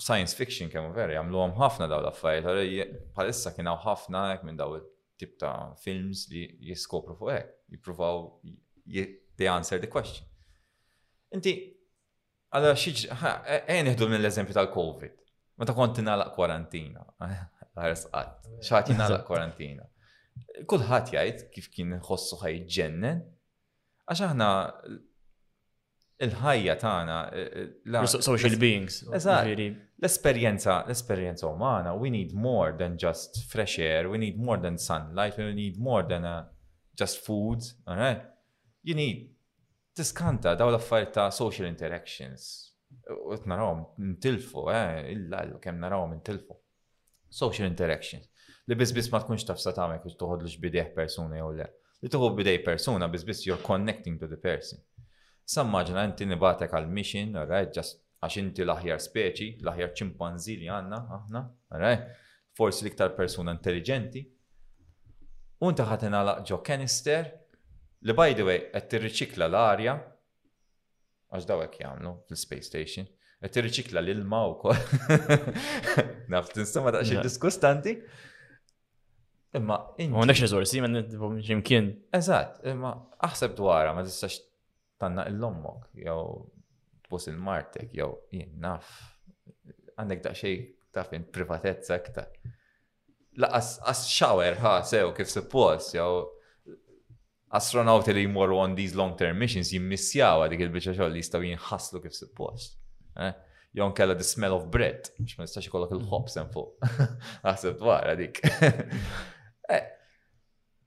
Science fiction kemm veri, għamluhom ħafna daw l-affarijiet, bħalissa kien hawn ħafna hekk minn daw tip ta' films li jiskopru fuq hekk, jippruvaw they answer the question. Inti, għalla xieġ, għen iħdu minn l-eżempju tal-Covid. Ma ta' kont tinalaq kwarantina. Għares għat, xaħat tinalaq kwarantina. Kulħat jgħid kif kien ħossu ħaj ġennen, Għax aħna il-ħajja tagħna social beings. L-esperjenza, l-esperjenza umana, we need more than just fresh air, we need more than sunlight, we need more than uh, just food, all right? You need tiskanta daw l-affarijiet ta' social interactions. U t-narawm, n-tilfu, eh, illa, kemm narawm, n-tilfu. social interactions. Li biss biss ma tkunx taf sa tagħmel kif toħodlux bidejh persuna jew le. Li tuħu bidej persuna biss biss you're connecting to the person. Sa maġna inti nibatek għal mission, right, just għax inti l-aħjar speċi, l-aħjar ċimpanzi li għanna, aħna, right, forsi l-iktar persuna intelligenti. Unta ħaten għalaq ġo kanister, li by the way, qed tirriċikla l-arja, Għax daw hekk jagħmlu fil-space station. Qed tirriċikla l-ilma wkoll. Naf tinstema ta' xi diskustanti. Imma Ma għandekx riżorsi ma ximkien. Eżatt, imma aħseb dwarha ma tistax tanna l-ommok jew tbus il-martek jew jien naf. Għandek daqsxejn taf minn privatezza aktar. Laqas as shower ha sew kif suppost jew astronauti li jmorru on these long term missions jimmissjaw għadik il-bicċa xogħol li jistgħu jinħaslu kif suppost. Eh? Jon kella the smell of bread, biex ma nistax ikollok il-ħobs hemm fuq. Aħseb dwar għadik. Eh,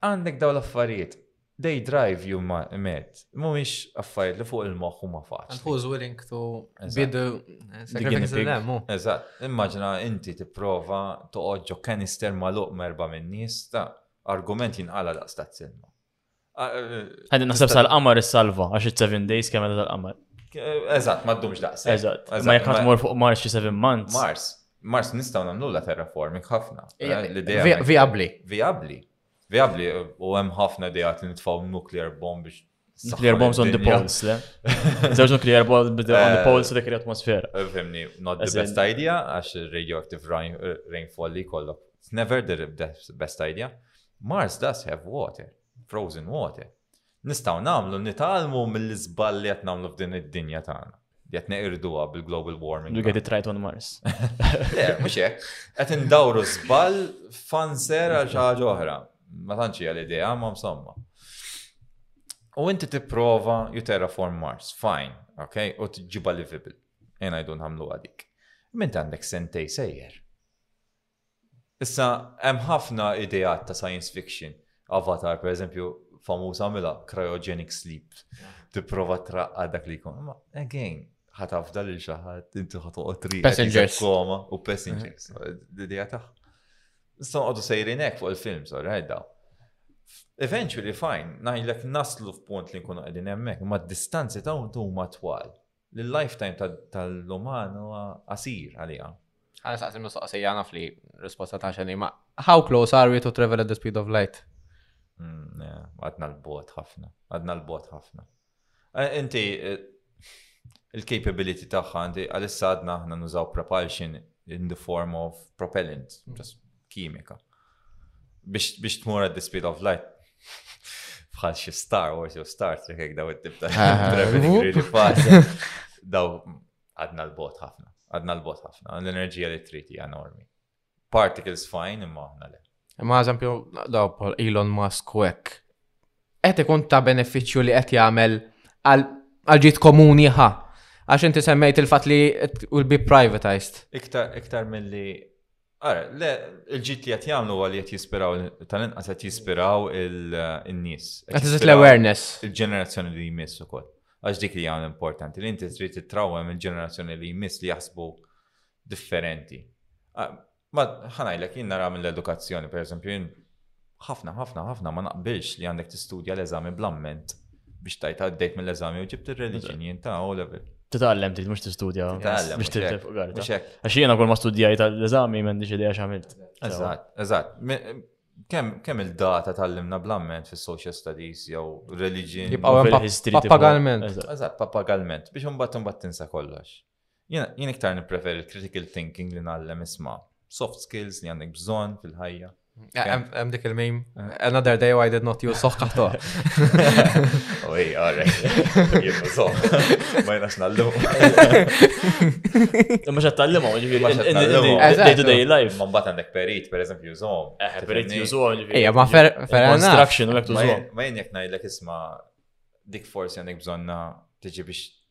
għandek daw l-affarijiet. They drive you mad. Mumiex affarijiet li fuq il-moħħ huma faċli. And who's willing to be the eh, sacrifice them? Eżatt. Immaġina inti tipprova toqgħod ġo kanister magħluq merba' min-nies ta' Argument jinqala daqs ta' silma. Għadin naħseb sal-qamar is-salva, għax it-7 days kemm għadha tal-qamar. Eżatt, ma ddumx daqs. Eżatt, ma jekk mor fuq Mars xi 7 months. Mars, Mars nistgħu nagħmlu la terraforming ħafna. Viabli. Viabli. Viabli, u hemm ħafna dejat li nitfgħu nuclear bomb biex Nuclear bombs on the poles, le? Zewġ nuclear bombs on the eh, poles dik l-atmosfera. Eh, fimni, not the best idea, għax radioactive eh, rainfall li kollok. It's never the best idea. Mars does have water, frozen water. Nistaw namlu, nitalmu mill-izballi għat namlu f'din id-dinja tagħna. Jett neqirduha bil-global warming. You get it right on Mars. Le, mhux hekk. Qed indawru żball fanser għal xi ħaġa oħra. Ma tantx hija l-idea, ma msomma. U inti tipprova you terraform Mars, fine, ok? U tġiba livable. Ejna jdu nħamlu għadik. Mint għandek sentej sejjer. Issa, hemm ħafna ideat ta' science fiction. Avatar, per eżempju, famuż għamilha cryogenic sleep. Tipprova traqqa dak li jkun. Ma, again, ħatafda lil xi ħadd, inti ħatoqgħod tri. Passengers. Koma u passengers. L-idea tagħha. Issa nqogħdu sejrin hekk fuq il-films, alright daw. Eventually, fine, ngħidlek naslu f'punt li nkunu qegħdin hemmhekk, ma d-distanzi ta' huma twal. li l-lifetime tal-uman huwa qasir għaliha. Għana saqsi mistoqsija naf li risposta ta' xeni ma' how close are we to travel at the speed of light? Hmm, għadna l-bot ħafna, għadna l-bot ħafna. Eh, inti, eh, il-capability taħħa, inti għalissa għadna ħna nużaw propulsion in the form of propellant, just kimika. Biex tmur at the speed of light, bħal xi Star Wars jew Star Trek hekk daw it-tip ta' traveling really fast. Daw għadna l-bot ħafna, għadna l-bot ħafna, l-enerġija li triti enormi. Particles fine imma aħna le. Ma eżempju, daw bħal Elon Musk u hekk. Qed ikun ta' benefiċċju li qed jagħmel għal ġid komuni ħa. Għax inti semmejt il-fatt li will be privatized. Iktar iktar milli Ara, le, il-ġit li qed jagħmlu huwa li qed jispiraw tal-inqas qed jispiraw il-nies. Qed iżid l-awareness. Il-ġenerazzjoni li jmiss ukoll. Għax dik li hawn importanti li inti trid titrawwem il-ġenerazzjoni li jmiss li jaħsbu differenti. Ma ħanajlek jien nara mill-edukazzjoni, pereżempju, jien Ħafna, ħafna, ħafna ma naqbilx li għandek tistudja l-eżami bl-amment biex tajt għaddejt mill-eżami u ġibt il-reliġin jien ta' O level. Titgħallem trid mhux tistudja biex trid fuq garda. Għax jiena kol ma studjajt l-eżami m'għandix idea x'għamilt. Eżatt, eżatt. Kemm il-data tal-limna blamment fis social studies jew religion. Papagalment. Eżatt, papagalment. Biex imbagħad imbagħad tinsa kollox. Jien iktar nippreferi l-critical thinking li nallem isma' soft skills li għandek bżonn fil-ħajja. Għem dik il-mim, another day I did not use soħħa to. Oj, għarri, jibba soħ, ma jnax nallu. Ma xa tal-limu, ġivi, ma xa tal-limu. Day to day life. Ma mbata għandek perit, per eżempju, jużom. Eh, perit jużom, ġivi. Ija, ma fer, fer. Construction, u għek tużom. Ma jen jek najdlek isma, dik forsi għandek bżonna tiġi biex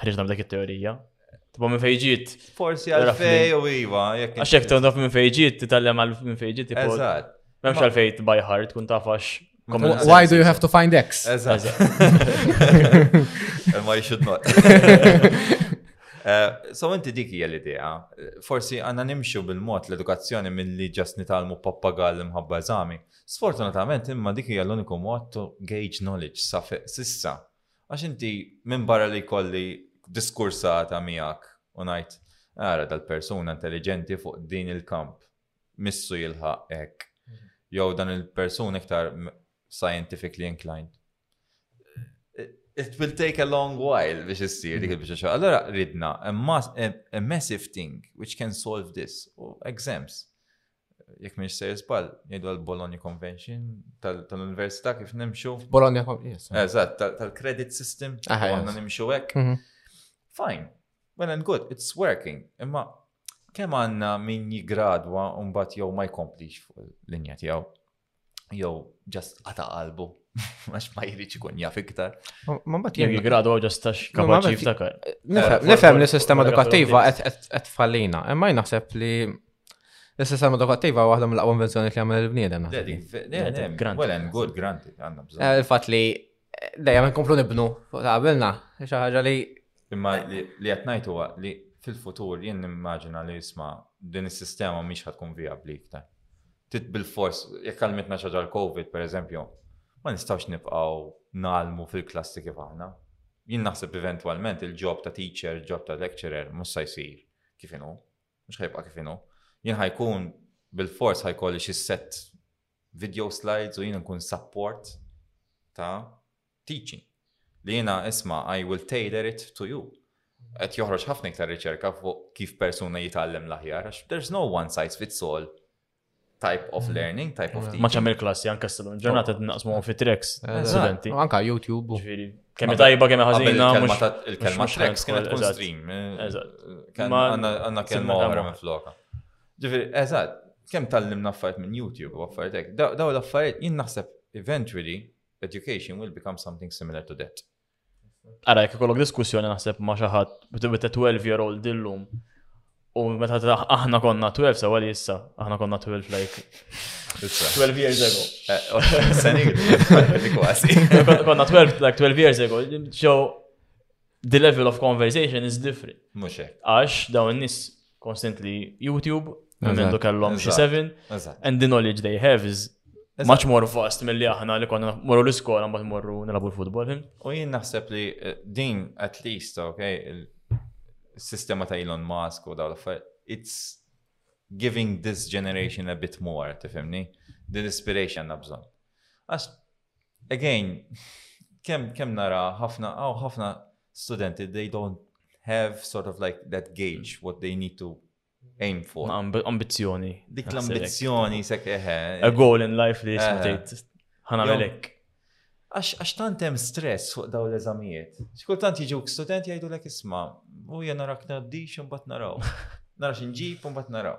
Ħriġna b'dak it-teorija. Tipo minn fejġiet. Forsi għalfej u iva. Għax jek tondok minn fejġiet, titallem għal minn fejġiet. Eżat. Memx għalfej tbaj hard, kun tafax. Why do you have to find X? Eżat. And why you should not. Eh, so inti dik hija l-idea. Forsi għanna nimxu bil-mod l-edukazzjoni mill-li ġast nitalmu pappagall imħabba eżami. Sfortunatament imma dik hija l-uniku mod to gauge knowledge sa sissa. Għax inti minbarra li jkolli diskursata miegħek u ngħid, ara dal-persuna intelliġenti fuq din il-kamp, missu jilħaq hekk, jew dan il-persuna iktar scientifically inclined. It will take a long while biex issir dik il-biċċa xogħol. Allora ridna a massive thing which can solve this, exams. jekk minn se jizbal, jgħidu għal-Bologna Convention tal-Università kif nimxu. Bologna Convention. Eżatt, tal-credit system, għanna nimxu hekk. Mhm. Fine, well and good, it's working. Imma kemm għanna min jigradwa un-bat jew ma jkomplix fuq l-linja tiegħu. jew ġast qata qalbu għax ma jridx ikun jaf iktar. Ma mbagħad jekk gradu ġast tax kapaċi jiftakar. Nifhem li sistema edukattiva qed fallina, imma naħseb li Is-sistema edukattiva waħda mill-aqwa invenzjoni li għamel il-bniedem. Well and good, granted, għandna bżonn. Eh, il-fatt li eh, dejjem nkomplu nibnu fuq ta' qabilna, xi ħaġa li. Imma li qed ngħid huwa li fil-futur jien nimmaġina li jisma' din is-sistema mhix ħatkun vijabbli iktar. Trid bil-fors, jekk għalmitna xi ħaġa l-Covid, pereżempju, ma nistgħux nibqgħu nagħlmu fil-klassi kif aħna. Jien naħseb eventwalment il-ġob ta' teacher, il-ġob ta' lecturer mhux se jsir kif inhu, mhux ħajbqa' kif inhu. Jien ħajkun bil-fors ħajkolli xi set video slides u jien nkun support ta' teaching li jiena isma' I will tailor it to you. Qed joħroġ ħafna iktar riċerka fuq kif persuna jitgħallem l-aħjar għax there's no one size fits all type of mm. learning, type of mm. teaching. Ma ċamil klassi, anka s-salon ġurnata oh. naqsmu fi treks, eh, studenti. Anka YouTube. Ġviri, kemm tajba, kemm ħazina. Il-kelma treks kienet tkun stream. Eh, għanna kelma għara minn floka. Ġviri, eżat, kemm tal-lim naffariet minn YouTube u affaritek. Daw l-affariet, jinn naħseb eventually, Education will become something similar to that. Ara, jek kollok diskussjoni naħseb ma xaħat, bit 12 year old dillum. U meta aħna konna 12 sewa li issa, aħna konna 12 like 12 years ago. Eh, oh, Sani, kważi. Konna 12 like 12 years ago. Ġew the level of conversation is different. Mhux hekk. Għax dawn nis constantly YouTube, għandu kellhom xi seven, and the knowledge they have is much more vast mill-li aħna li konna morru l-iskola mbagħad morru nilabu l-futbol. U jien naħseb li eh, din at least, okay, il-sistema ta' Elon Musk u daw l it's giving this generation a bit more, tifimni? Din ispiration għandna bżonn. Għax Again, kemm kemm nara ħafna għaw ħafna studenti they don't have sort of like that gauge what they need to aim for. Ambizzjoni. Dik l-ambizzjoni sek eħe. A goal in life li jismatit. Ħana melek. Għax tant hemm stress fuq daw l-eżamijiet. Xkultant jiġu student jgħidu lek isma, u jena rak naddix imbagħad naraw. Narax nġib imbagħad naraw.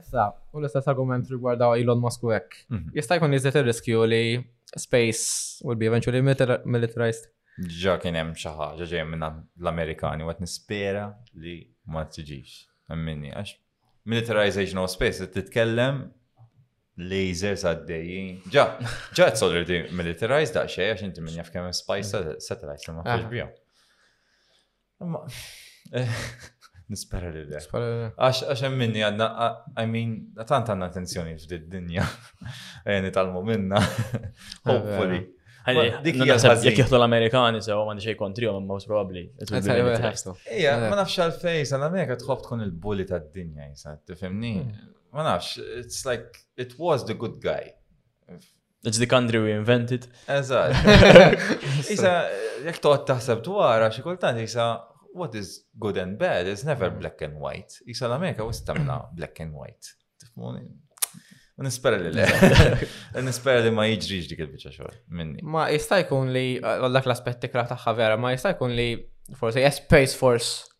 Issa, u l-istess argument rigwardaw Elon Musk u hekk. Mhm. Jista' jkun li żied ir-riskju li space will be eventually militarized. Ġa kien hemm xi ħaġa ġej minn l-Amerikani u qed nispera li ma tiġix. Minni għax militarization of space qed titkellem lasers għaddejjin. Ġa, ġa it's already militarized daqsxejn għax inti minn jaf kemm spice satellites li ma fiex bihom. Imma, eh, nispera li le. Għax għax hemm minni għadna, I mean, tant għandna attenzjoni f'did dinja. Eh, nitalmu minna. Hopefully. Dik hija jekk jieħdu l-Amerikani sew ma xejn kontrihom most probably. Ija, ma nafx għalfejn sa l-Amerika tħobb tkun il-bully tad-dinja jisa, tifhimni? Hmm. Ma nafx, it's like it was the good guy. It's the country we invented. Eżatt. Isa, jek toqgħod taħseb dwar xi kultant isa what is good and bad is never mm. black and white. Isa l-Amerika u stamna black and white. Tifmuni? Nispera li le. Nispera li ma jiġriġ dik il-bicċa xogħol minni. Ma jista' jkun li dak l-aspett tikra tagħha vera, ma jista' jkun li forsi yes space force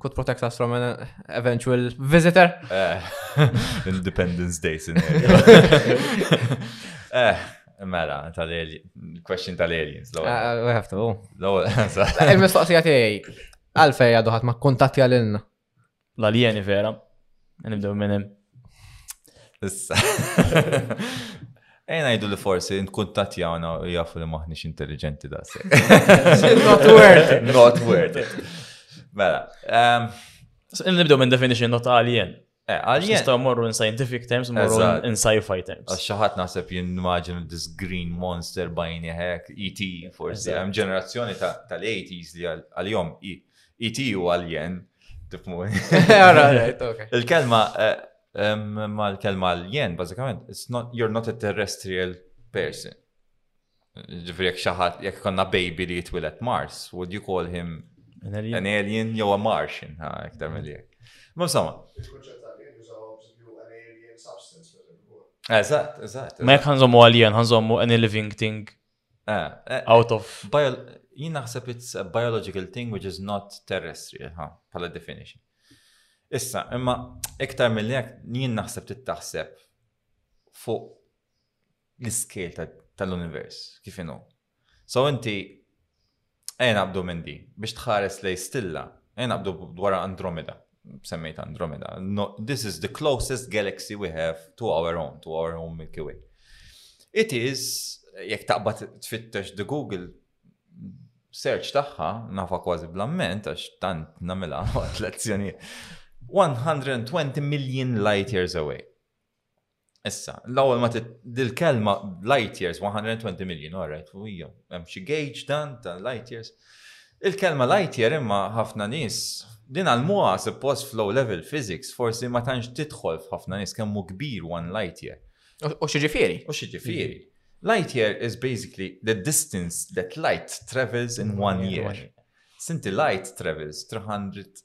could protect us from an eventual visitor. Eh, Independence Day scenario. eh, mela, tal-question tal-aliens. Uh, we have to. Il-mistoqsija tiegħi, għalfej għadu ħadd ma kontatti għalilna. L-alieni vera, nibdew minn hemm. Issa. Ejna jgħidu li forsi nkun tatjana u jafu li maħniex intelligenti da' se. Not worth it. Not worth it. Mela. Ehm, nibdew minn definition not alien. Eh, alien. Nistaw morru in scientific terms, morru in sci-fi terms. Xaħat naħseb jimmaġinu this green monster bajni hek, E.T. forsi. Hemm ġenerazzjoni tal-80s li għal-jom IT e u alien, tifmu. Il-kelma, eh, ma l-kelma alien, bazzikament, you're not a terrestrial person. Ġifri, jek xaħat, jek konna baby li jitwilet Mars, would you call him an alien, an alien jew a Martian, ha, iktar mill Ma insomma. Eżatt, eżatt. Ma jek ħanżommu alien, ħanżommu any living thing Eh, eh, out of. Jien naħseb it's a biological thing which is not terrestrial, ha, pala definition. Issa, imma iktar mill jek jien naħseb tittaħseb fuq l-iskil tal-univers, kif inhu. So inti Ejn għabdu minn di, biex tħares lej stilla, ejn għabdu dwar Andromeda, semmejt Andromeda. No, this is the closest galaxy we have to our own, to our own Milky Way. It is, jek taqbad tfittex the Google search tagħha, nafa kważi blamment, għax tant namela għat lezzjoni, 120 million light years away. Issa, l-ewwel ma dil-kelma light years 120 million, alright, u hija hemm xi gauge dan ta' light years. Il-kelma light year imma ħafna nies din għalmuha suppost flow level physics forsi ma tantx tidħol f'ħafna nies kemm hu kbir one light year. U xi ġifieri? U xi ġifieri? Light year is basically the distance that light travels in one year. Sinti light travels 300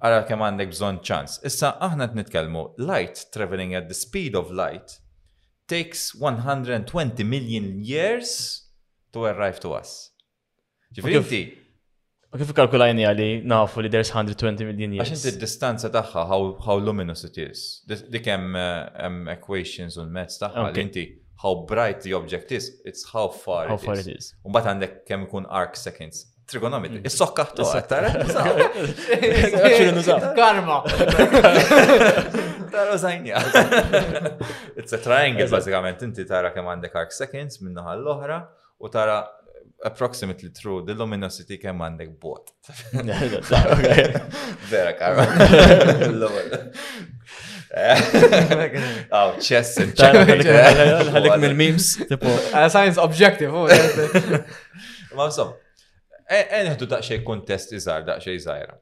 Ara kemm għandek bżonn ċans. Issa aħna qed nitkellmu, light travelling at the speed of light takes 120 million years to arrive to us. Ġifieri inti U kif kalkulajni għali nafu li there's 120 million years? Għax inti distanza tagħha how, how luminous it is. Dik hemm eh, equations u l-mezz tagħha li inti how bright the object is, it's how far how it far is. It is. Mbagħad għandek kemm ikun arc seconds. Trigonometri. Is-sokka ħtor. Karma. Tara użajnija. It's a triangle, bazzikament, inti tara kemm għandek arc seconds minna għall-oħra u tara approximately true, the luminosity kemm għandek bot. Vera karma. Aw, ċess, ċess. Għalik mill-memes. Science objective. Oh, Ma insomma, e, e neħdu daqsxejn kontest iżgħar daqsxejn żgħira.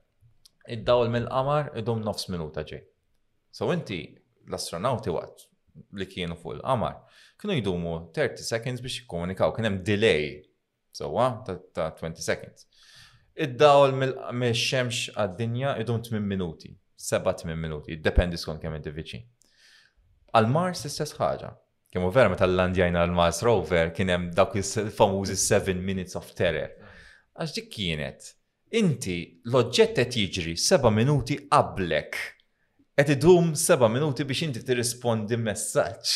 Id-dawl mill-qamar idum nofs minuta ġej. So inti l-astronawti waqt li kienu fuq il-qamar kienu jdumu 30 seconds biex jikkomunikaw, kien hemm delay sewwa ta' 20 seconds. Id-dawl mill-xemx għad-dinja idum 8 minuti, 7-8 minuti, jiddependi skont kemm inti viċin. Għal-Mars istess ħaġa, Kemm hu vera meta llandjajna l-Mars Rover kien hemm dawk il-famużi 7 minutes of terror. Għax dik kienet inti l-oġġett qed jiġri 7 minuti qablek. Qed idum 7 minuti biex inti tirrispondi messaġġ.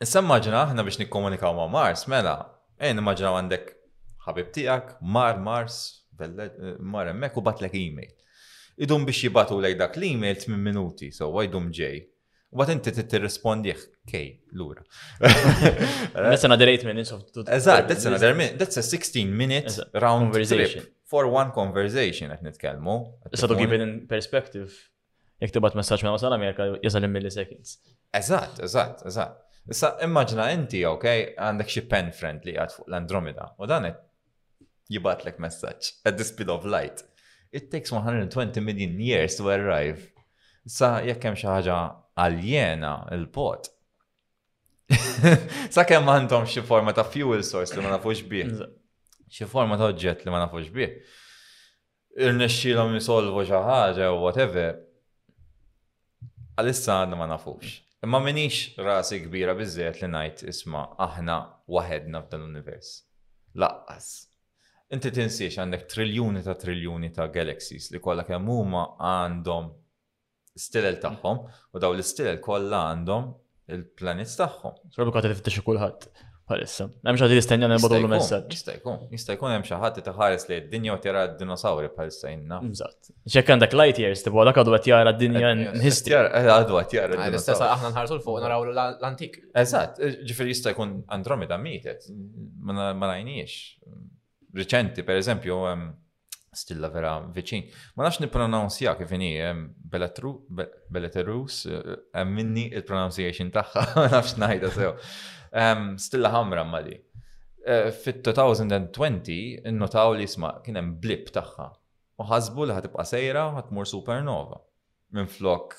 Issa immaġina aħna biex nikkomunikaw ma' Mars, mela, ejn immaġina għandek ħabib tiegħek, mar Mars, mar hemmhekk u batlek email. Idum biex jibatu lej dak l-email 8 minuti, so għajdum ġej. Wat inti t-tirrispondieħ kej, lura. That's another 8 minutes of two Eżat, that's another minute. That's a 16 minute round conversation. Trip for one conversation qed nitkellmu. Issa to keep it in perspective. Jek tibat messaġġ minn għasal Amerika jasal milliseconds. Eżat, eżat, eżat. Issa immaġna inti, ok, għandek xi pen friendly għad fuq l-Andromeda. U dan jibatlek messaġġ at the speed of light. It takes 120 million years to arrive. Sa jekk hemm xi ħaġa aljena il-pot. Sa kemm għandhom xi forma ta' fuel source li ma nafux bih. Xi forma ta' oġġett li ma nafux bih. irnexxielhom isolvu xi ħaġa jew whatever, għalissa għadna ma nafux. Imma minix rasi kbira biżżejjed li ngħid isma' aħna waħedna f'dan l-univers. Laqqas. Inti tinsiex għandek triljuni ta' triljuni ta' galaxies li kollha kemm huma għandhom stilel tagħhom u daw l-istilel kollha għandhom il-planets tagħhom. Sabu kata li fittex kulħadd bħalissa. Hemm xi ħadd jistenja nel bagħtu messaġġ. Jista' jkun, jista' jkun hemm xi ħadd li taħares li d-dinja u tira d-dinosawri bħalissa jinna. Mżatt. X'hekk għandek light years tibgħu dak għadu qed jara d-dinja history. Eh, għadu qed jara d-dinja. L-istess aħna nħarsu l-fuq naraw l-antik. Eżatt, eh, ġifier jista' jkun Andromeda mietet, ma ngħinix. Riċenti, pereżempju, stilla vera viċin. Ma nafx nipronounsja kif inhi Beleterus, eh, minni il-pronunciation tagħha, ma nafx ngħidha sew. Stilla ħamra ma di. Eh, Fit-2020 innotaw li jisma' kien hemm blip tagħha. U ħasbu li ħatibqa' sejra ħatmur supernova. Minn flok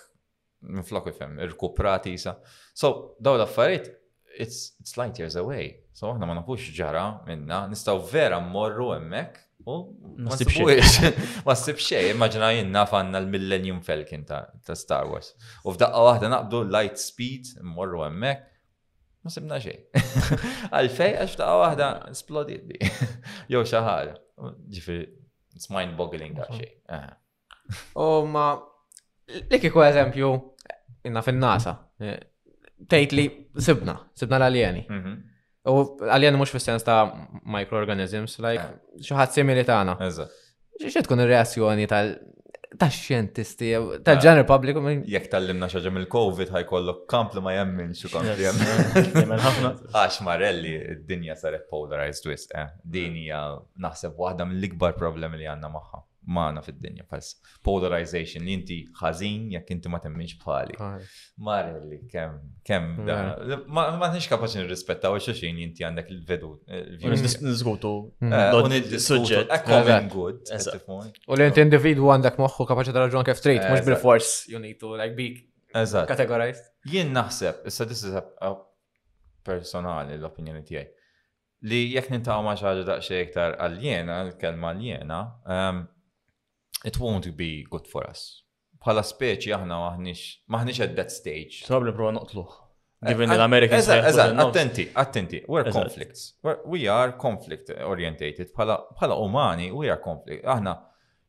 minflok ifhem, irkuprati isa. So, daw l-affarijiet, it's, it's light years away. So, aħna ma nafux ġara minna, nistaw vera mmorru emmek, u ma sibxiex. Ma sibxiex, immaġina jinna fanna l-Millennium Falcon ta', ta Star Wars. U f'daqqa waħda naqbdu light speed, mmorru emmek, ma sibna xej. Għalfej, għax daqqa waħda splodit bi. Jow xaħar. Ġifir, it's mind-boggling għaxi. U ma li kiku eżempju, inna fin-nasa, eh, tgħid li sibna, sibna l-aljeni. Mhm. U aljeni mhux fis-sens ta' microorganisms, like eh. xi ħadd simili tagħna. Eżatt. Xi tkun ir-reazzjoni tal- ta' xjentisti, ta' eh. ġener public. Jek tal-limna xaġa mill-Covid ħajkollok kamp li ma jemmin xu kamp li jemmin. Għax marelli, d-dinja saret polarized wis, dini naħseb waħda mill-ikbar problemi li għanna maħħa. maħna fid-dinja pals polarization li inti ħażin jekk inti ma temminx bħali. Mara li kem kem ma nix kapaċi nirrispettaw xulxin li inti għandek il-vedu. Nizgutu. Suġġett. Common good. U li inti individu għandek moħħu kapaċi raġun kif trid, mhux bil-fors you need to like be categorized. Jien naħseb, issa this is personali l-opinjoni tiegħi. li jekk nintaqgħu ma' xi ħaġa daqsxejn iktar aljena, l-kelma aljena, ehm, it won't be good for us. Bħala speċi aħna maħniex at that stage. Probably prova noqtluħ. Eh, Given l-American Eżatt, attenti, attenti, we're conflicts. We are conflict orientated. Bħala umani, we are conflict. Aħna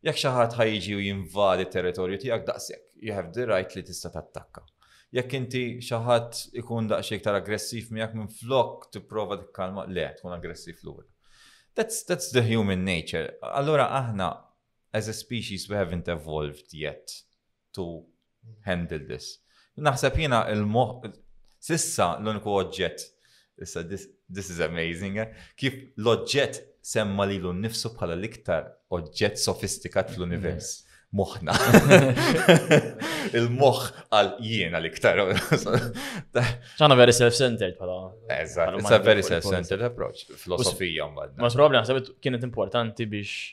Jekk xi ħadd ħa jiġi u jinvadi t-territorju tiegħek daqshekk, you have the right li tista' tattakka. Jekk inti xi ħadd ikun daqsxejn iktar aggressiv miegħek minn flok tipprova tikkalma, le, tkun aggressiv lura. That's, that's the human nature. Allora aħna, as a species, we haven't evolved yet to handle this. Naħseb jiena il-moħ, sissa l-uniku oġġett, issa this, this is amazing, eh? kif l-oġġett semma li l-nifsu bħala l-iktar oġġett sofistikat fl-univers. Mm moħna. Il-moħ għal jiena li ktar. ċana very self-centered pala. Eżat, it's a very self-centered approach, filosofija mbagħad. Ma probabli naħseb kienet importanti biex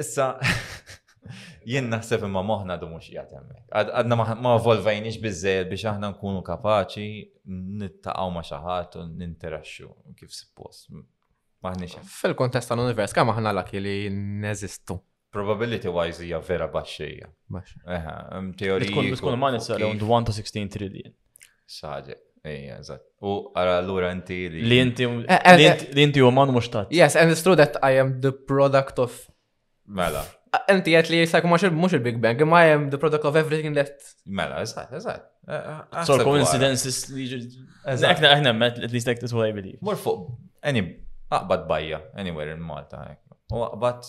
Issa, jien naħseb imma moħna du mux jgħat hemmhekk. Għadna ma volvajniex biżżejjed biex aħna nkunu kapaċi nittaqgħu ma' xi ħadd u ninteraxxu kif suppost. Maħniex. Fil-kontest tal-univers kemm aħna laki li neżistu. Probability wise hija vera baxxejja. Baxxa. Teorija. Tkun tkun ma nisa around 1 to 16 trillion. Xaġe. Ejja, eżatt. U għara l-ura inti li. Li inti eh, eh, li eh. inti uman mux tat. Yes, and it's true that I am the product of. Mela. Inti għet li jisak mux il-Big Bang, ma I am the product of everything that. Mela, eżatt, eżatt. So coincidences li. Eżatt. Ekna, ekna, met, at least that's what I believe. Mur fuq, any, aqbad bajja, anywhere in Malta, U aqbad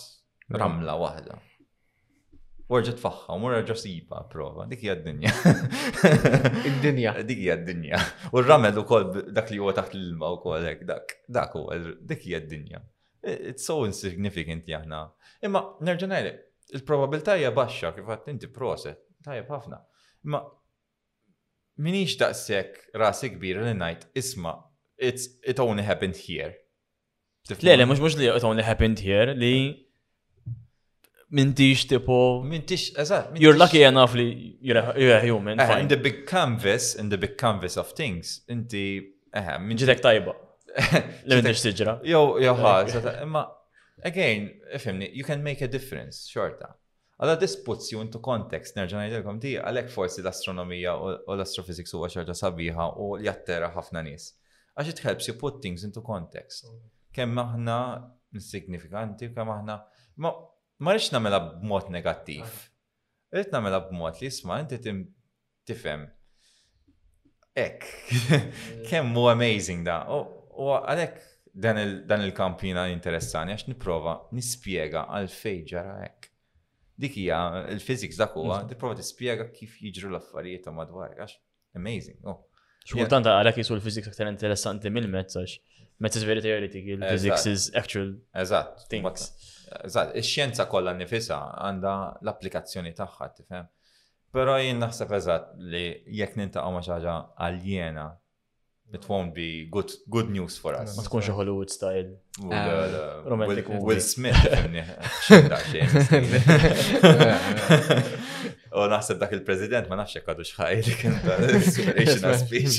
ramla waħda. Warġa tfaħħa, u warġa sipa prova, dik hija d-dinja. Id-dinja. Dik hija d-dinja. U r-ramel ukoll dak li huwa taħt l-ilma wkoll hekk dak. Dak huwa dik hija d-dinja. It's so insignificant jahna. Imma nerġa' ngħidlek, il-probabilità hija baxxa kif għad inti proset, tajjeb ħafna. Imma minix daqshekk rasi kbir li ngħid isma' it only happened here. Le, le, mux mux li it only happened here li mintix tipo. Mintix, eżat. You're lucky enough li you're a human. Eh, in the big canvas, in the big canvas of things, inti. Eh, minn ġidek tajba. Li mintix tiġra. Jow, jow, imma, again, ifimni, you can make a difference, xorta. Għal that this puts you into context, nerġa' ngħidilkom di għalhekk forsi l-astronomija u l-astrophysics huwa xi ħaġa sabiħa u jattera ħafna nies. Għax it helps you put things into context. Kemm aħna signifikanti, kemm aħna ma ma rridx nagħmilha b'mod negattiv. Rrid nagħmilha b'mod li isma' inti Tifhem. Ek, kemm hu amazing da. U għalhekk dan il-kamp jiena interessani għax nipprova nispjega għal fej ġara hekk. Dik hija il-physics dak huwa, tipprova tispjega kif jiġru l-affarijiet madwar għax amazing. Oh. Xkultant għalek jisu l-fizik aktar interessanti mill-mezz għax mezz is very theoretic, il-physics is actual. Eżatt. Things. Eżatt, ix-xjenza kollha nifisa għandha l-applikazzjoni tagħha, tifhem. Però jien naħseb eżatt li jekk nintaqgħu ma' xi ħaġa aljena it won't be good, good news for us. Ma tkunx Hollywood style. Uh, romantic Will, Will Smith, U naħseb dak il-president ma nafx għadu xħaj li kien ta' inspirational speech.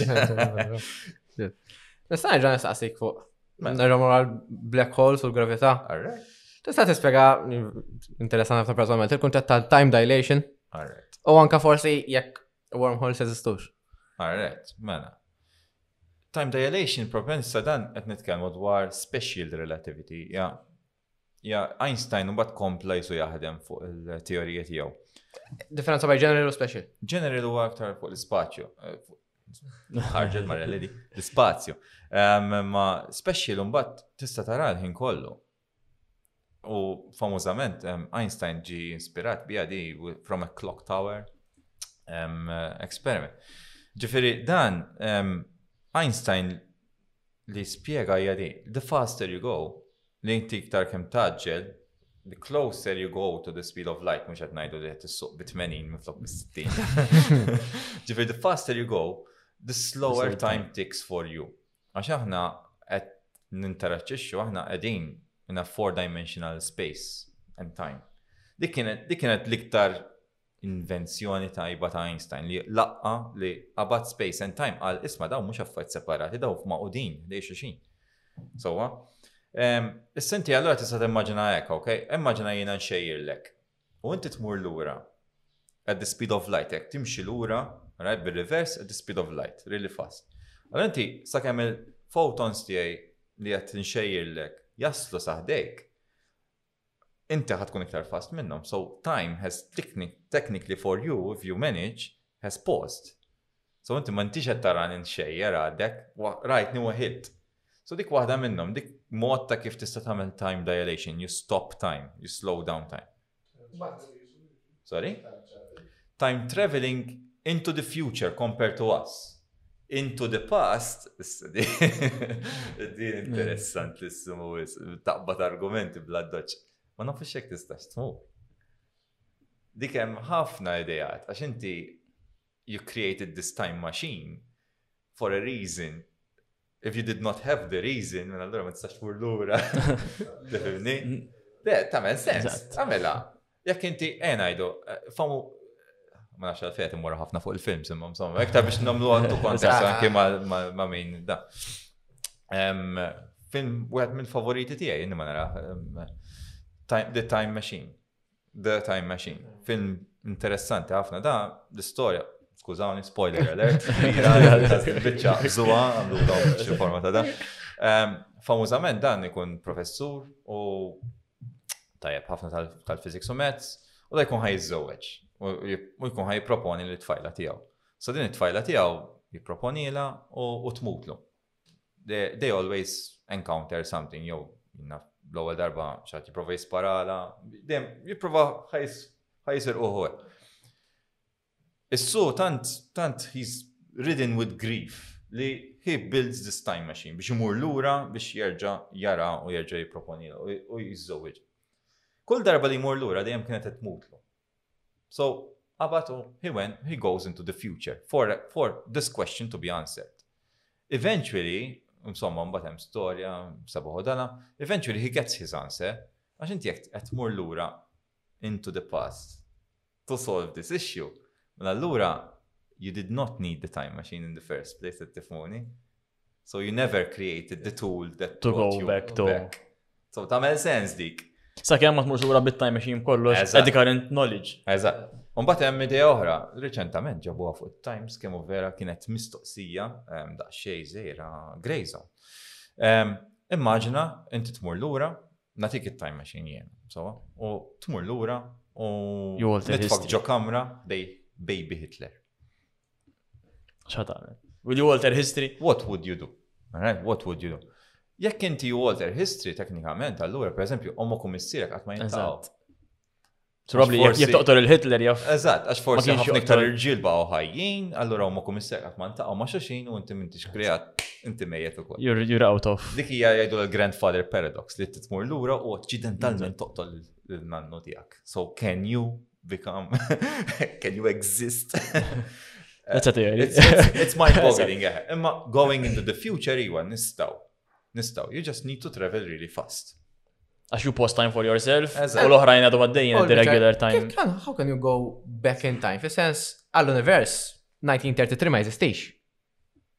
Nista' nġan nistaqsik fuq Nerġa' mor għal black holes u l-gravità. Tista' tispjega interessanti ħafna personalment il-kunċett ta' time dilation. U anka forsi jekk wormholes eżistux. Arret, mela. Time dilation propensa dan qed nitkellmu dwar special relativity, ja Ja, Einstein mbagħad kompla jisu jaħdem fuq il-teorija tiegħu. Differenza bej general u special. General huwa aktar fuq l-ispazju. Eh, ħarġet marja li l-ispazju. Ma special mbagħad tista' tara l-ħin kollu. U famużament Einstein ġi inspirat bija di from a clock tower experiment. Ġifieri dan Einstein li spjega hija di, the faster you go, L-int iktar kemm tgħaġġel, the closer you go to the speed of light, mhux qed ngħidu li qed issuq bi 80 minflok bi 60. Ġifieri the faster you go, the slower time ticks for you. Għax aħna qed ninteraġġixxu aħna qegħdin in a four dimensional space and time. Dik kienet l-iktar invenzjoni tajba ta' Einstein li laqqa li qabad space and time qal isma' dawn mhux affarijiet separati dawn f'maqudin li xulxin. Sowa. Is-senti allura tista' timmaġina hekk, ok? Immaġina jiena nxejjirlek. U inti tmur lura at the speed of light, hekk timxi lura, right, bir-reverse at the speed of light, really fast. Allora inti sakemm il-photons tiegħi li qed nxejjirlek jaslu saħdejk, inti ħa tkun iktar fast minnhom. So time has technically for you if you manage has paused. So inti ma intix qed tara xejjer għadek, rajtni waħilt. So dik waħda minnhom, dik mod ta' kif tista' tagħmel time dilation, you stop time, you slow down time. Sorry? Time traveling into the future compared to us. Into the past, din interessant li s-simu taqbat argumenti bla doċ. Ma nafux xek tistax tmu. Dikem ħafna idejat, għax inti you created this time machine for a reason If you did not have the reason, mela allura ma tistax tmur lura. Tifhimni? Le, tagħmel sens. Tagħmilha. Jekk inti eh ngħidu, eh, famu ma nafx għalfejn immorru ħafna fuq il-films imma insomma, iktar biex nagħmlu għandu kontest anke ma' min da. Film wieħed minn favoriti tiegħi inni ma nara The Time Machine. The Time Machine. Film interessanti ħafna da l-istorja. Skużawni, spoiler alert. Bicċa, zuwa, għandu xi forma ta' da. Ehm, famużament dan ikun professur u tajjeb ħafna tal-physics u mezz u da jkun ħaj żewġ u jkun ħaj proponi li tfajla tiegħu. So din it-tfajla tiegħu jipproponila u tmutlu. they always encounter something, jew l-ewwel darba xaħat jiprofa jisparala, dem jiprofa ħajsir uħu. Is-su tant, tant he's ridden with grief li he builds this time machine biex imur lura biex jerġa' jara u jerġa' jipproponi u jiżżewġ. Kull darba li jmur lura dejjem kienet qed tmutlu. So Abatu, he went, he goes into the future for, for this question to be answered. Eventually, insomma, mbagħad hemm storja, sabuħu dana. Eventually he gets his answer. Għax inti jekk qed tmur lura into the past to solve this issue. Mela allura you did not need the time machine in the first place at tifmoni. So you never created the tool that to go you back to. Back. So tamel sens dik. Sa kemm ma tmurx lura bit-time machine kollu, għedi current knowledge. Eżatt. Umbat hemm idea oħra, riċentament ġabuha fuq Times kemm vera kienet mistoqsija ehm, daqsxejn żejra Grayson. Ehm, immaġina inti tmur lura, natik it-time machine jien, so, u tmur lura u nitfak ġo kamra dej baby Hitler. Xatar. Will you alter history? What would you do? Alright, what would you do? Jekk inti you alter history teknikament, allura per eżempju, omok u missirek għat ma jintaw. Probably jek toqtor il-Hitler jaff. Eżatt, għax forsi ħafna iktar irġiel baqgħu ħajjin, allura huma kummissar qatt ma ntaqgħu ma' xulxin u inti m'intix kreat inti mejjet ukoll. You're out of. Dik hija jgħidu l-grandfather paradox li titmur lura u ċidentalment mm. toqtol l-nannu tiegħek. So can you become, can you exist? That's a theory. It's, it's, it's mind-boggling, yeah. Imma going into the future, iwa, nistaw. Nistaw. You just need to travel really fast. As you post time for yourself, u l-oħrajn għadu għaddejjen oh, the regular time. Can, how can you go back in time? Fi sens, għall-univers, 1933 ma jizistix.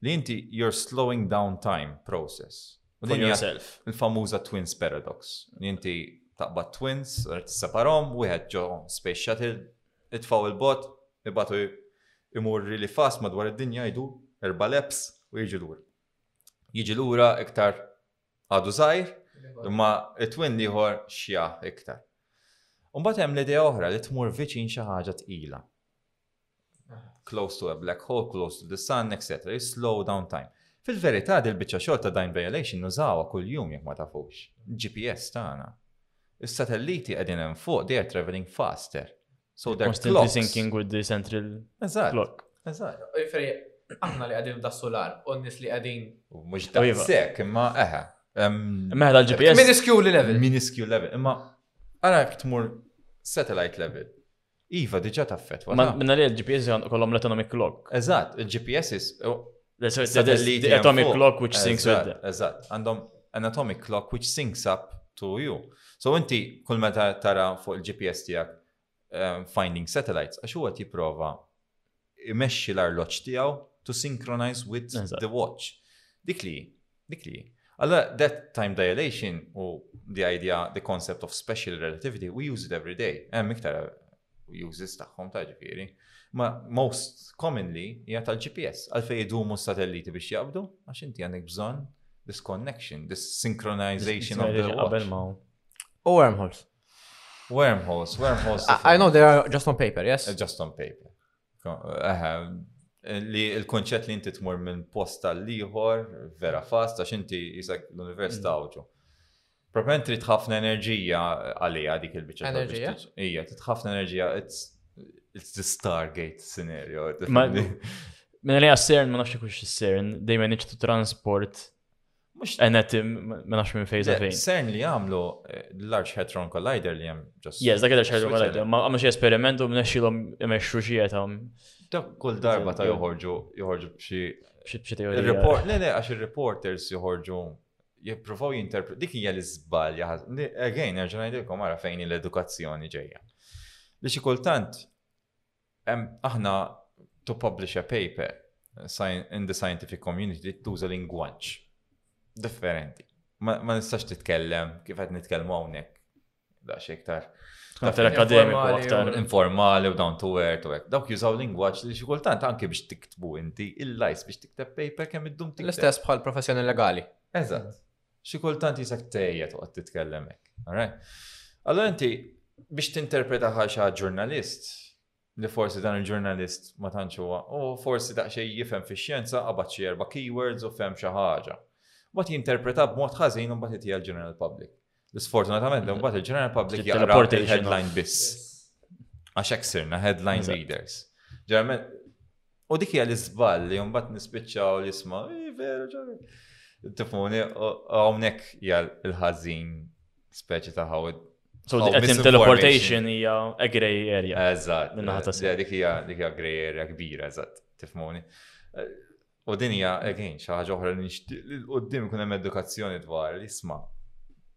Li inti you're slowing down time process. U din yourself. Il-famuża twins paradox. Li inti taqbad twins, separom, wieħed ġo space shuttle, itfaw il-bot, ibatu imur li fast madwar id-dinja jdu erba leps u jiġi lura. Jiġi lura iktar għadu zaħir, imma it-twin liħor xjaħ iktar. Umbat hemm l-idea oħra li tmur viċin xi ħaġa tqila. close to a black hole, close to the sun, etc. You slow down time. Fil-verità, dil-bicċa xogħol ta' dime violation nużawha kull-jum jekk ma tafux. GPS tagħna. Is-satelliti qegħdin hemm fuq, they are traveling faster. So they're constantly syncing with the central Eżatt. clock. Eżatt. Ifri, aħna li għadin da solar, u nis li għadin. Mux da iva. sekk, imma eħe. Meħda l-GPS. Minuscule level. Minuscule level. Imma għara tmur satellite level. Iva, diġa taffetwa. Ma minna li l-GPS għan kollom l-autonomic clock. Eżat, il-GPS is. Oh, the atomic clock which syncs with them. Eżat, għandhom an atomic clock which syncs up to you. So inti kull meta tara fuq il-GPS tijak um, finding satellites, għax huwa jipprova imexxi l-arloġġ tiegħu to synchronize with Eżatt. the watch. Dik li, dik li. Allora, that time dilation u the idea, the concept of special relativity, we use it every day. Hemm iktar uses tagħhom ta' ġifieri. Ma most commonly hija tal-GPS għalfejn idumu s-satelliti biex jaqbdu għax inti għandek bżonn this connection, this synchronization of the Qabel watch. ma' U wormholes. Wormholes, wormholes. I know they are just on paper, yes? Uh, just on paper. Li il-konċett li inti tmur minn post tal-liħor, vera fast, għax inti jisak l-univers mm. tawġu. Propent trid ħafna enerġija għalija dik il-bicċa. Enerġija? Ija, trid ħafna enerġija. It's the Stargate scenario. Minn li għas-CERN, ma nafx kux CERN, they manage to transport Mux għenet, ma nafx minn fejza fejn. Sern li għamlu eh, Large Hadron Collider li għem ġas. Yes, dak il-Large Hadron Collider, ma għamlu xie esperimentu minn xilom imexxu xietam. Dak kull darba ta' joħorġu, joħorġu xie. Xie teorija. Il-report, le, le, għax il-reporters joħorġu jippruvaw jinterpretu, dik hija l-iżbal, again, nerġa' ngħidilkom ara fejn l-edukazzjoni ġejja. Li xi kultant Aħna to publish a paper in the scientific community tuża lingwaġġ differenti. Ma nistax titkellem kif qed nitkellmu hawnhekk daqs iktar. Aktar akademiku, aktar informali u down to earth u hekk. Dawk jużaw lingwaġġ li xi kultant anke biex tiktbu inti il-lajs biex tikteb paper kemm iddum tikteb. L-istess bħal professjoni legali. Eżatt. Xi kultant jisek tejja toqgħod titkellem hekk. Alright? Allora inti biex tinterpreta ħaxa ġurnalist, li forsi dan il-ġurnalist ma tantx huwa, u forsi daqsxejn jifhem fix-xjenza qabad xi erba' keywords u fhem xi ħaġa. Mbagħad jinterpreta b'mod ħażin u mbagħad itija l-general public. L-sfortunatament mm-hmm. mbagħad il-general public jaqra il-headline biss. Għax hekk sirna headline readers. Ġeneralment U dik hija l-iżball li mbagħad nispiċċaw li sma, veru ġari. Tifuni, hawnhekk hija l-ħażin speċi ta' ħaw. So dik qed teleportation hija a grey area. Eżatt. Minnaħa ta' sejja. Dik hija dik hija grey area kbira, eżatt, tifmuni. U din hija again xi ħaġa oħra li nixtieq li l-qudiem ikun hemm edukazzjoni dwar li sma.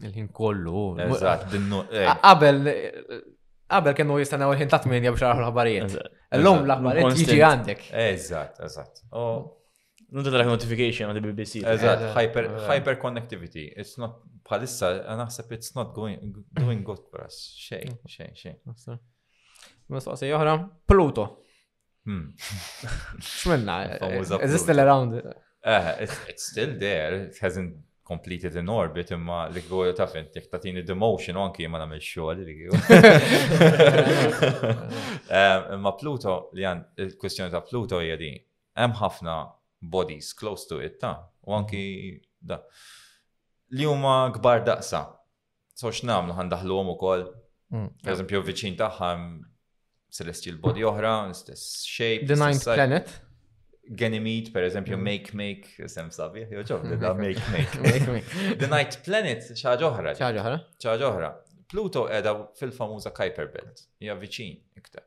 Il-ħin kollu. Eżatt, dinnu. Eh. Qabel qabel kienu jistennew il-ħin ta' tminja biex għarfu l-ħabarijiet. L-lum l-ħabarijiet jiġi għandek. Eżatt, eżatt. Nunta tal notification għal BBC. Eżatt, hyper connectivity. It's not, bħalissa, naħseb it's not going, doing good for us. Xej, xej, xej. Ma soqsi oħra, Pluto. Hmm. Xmenna, is still around. Eh, it's still there, it hasn't completed in orbit imma li għu taf inti tatini demotion anki ma namil xogħol li għu. Eh, imma Pluto li għan il-kwestjoni ta' Pluto hija din. Hemm ħafna bodies close to it ta' u anki da. Li huma kbar daqsa. So x'namlu ħan daħluhom ukoll. Mm. Per eżempju, viċin tagħha celestial body oħra, stess shape. The ninth planet. Ganymede, per eżempju, mm. Make Make, sem sabi, joġob, da Make Make. The Night Planet, ċaġa oħra. ċaġa oħra. ċaġa oħra. Pluto edha fil-famuża Kuiper Belt, hija viċin iktar.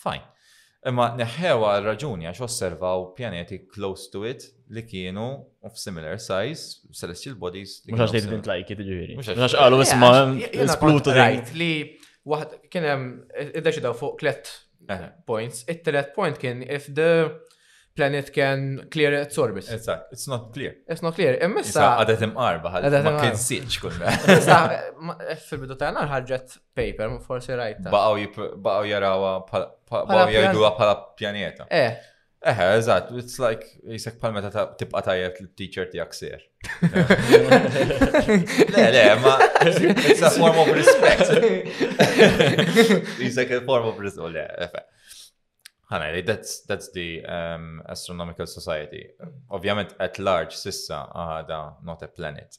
Fine. Imma neħħewha għal raġuni għax osservaw pjaneti close to it li kienu of similar size, celestial bodies. Mux għax nejt bint lajki tiġifieri. Mux għax qalu isma' splutu rajt li waħd kien hemm iddeċidaw fuq tlet eh. points. It-tlet point kien if the Planet can clear its orbit. Eżatt, it's not clear. It's not clear. Immissa. Għadet imqarba ħal. Ma kien siċ kunna. Fil-bidu ta' nar ħarġet paper, forsi rajta. Baqaw jarawa baqaw jgħiduha bħala pjaneta. Eh. Eħe, eżatt, it's like, jisek pal meta tibqa tajjeb li teacher tijak ser. Le, le, ma, it's a form of respect. Jisek a form of respect, le, eħe. Ħana, that's, that's the um, Astronomical Society. Ovvjament, at large, sissa għada not a planet.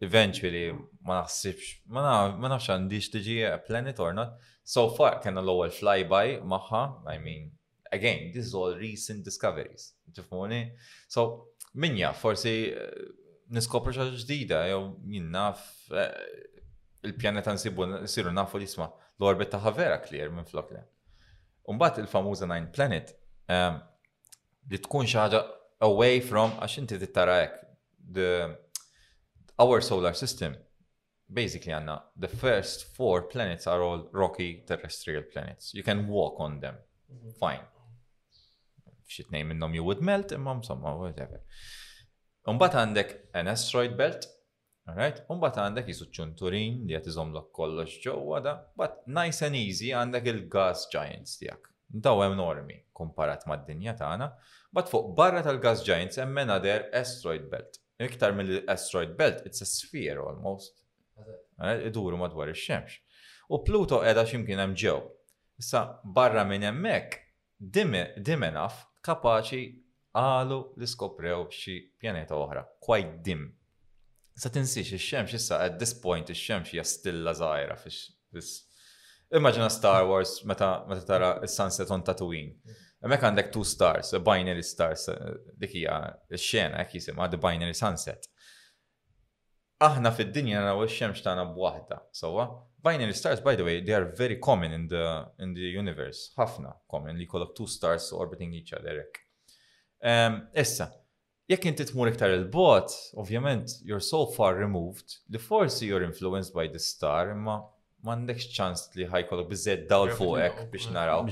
Eventually, ma naħsibx, ma nafx għandix tiġi a planet or not. So far, kena l-ewwel flyby maħħa, I mean, again, this is all recent discoveries. Tifmuni? So, minja, forsi eh, niskopru xaġ ġdida, jew jinnaf eh, il-pjaneta nsibu, nsiru nafu li jisma, l-orbit taħħa vera clear minn flok Umbat il-famuża Nine Planet li tkun xi ħaġa away from għax inti tittara hekk. Our solar system basically għanna the first four planets are all rocky terrestrial planets. You can walk on them. Mhm. Fine. Xitnej minnom you would melt, imma msomma, whatever. Umbat għandek an asteroid belt, Alright? U mbagħad għandek jisu ċunturin li qed iżomlok kollox ġewwa da, but nice and easy għandek il-gas giants tiegħek. Daw enormi komparat mad-dinja tagħna, but fuq barra tal-gas giants hemm another asteroid belt. Iktar mill-asteroid belt, it's a sphere almost. Iduru madwar ix-xemx. U Pluto qiegħda x'imkien hemm ġew. Issa barra minn hemmhekk Dimenaf kapaċi qalu li skoprew xi pjaneta oħra, quite dim. Sa tinsiex ix-xemx issa at this point ix-xemx hija stilla żgħira fis Immaġina Star Wars meta meta tara s-sunset on Tatooine. Hemmhekk għandek two stars, binary stars, dik hija x-xena hekk jisimha, the binary sunset. Aħna fid-dinja naraw ix-xemx tagħna b'waħda, sewwa? Binary stars by the way they are very common in the in the universe, ħafna common li jkollok two stars orbiting each other hekk. Ehm, issa, jekk inti tmur iktar il-bot, ovvjament you're so far removed li forsi you're influenced by the star imma m'għandekx ċans li ħajkolok biżżejjed dawl fuqek biex naraw.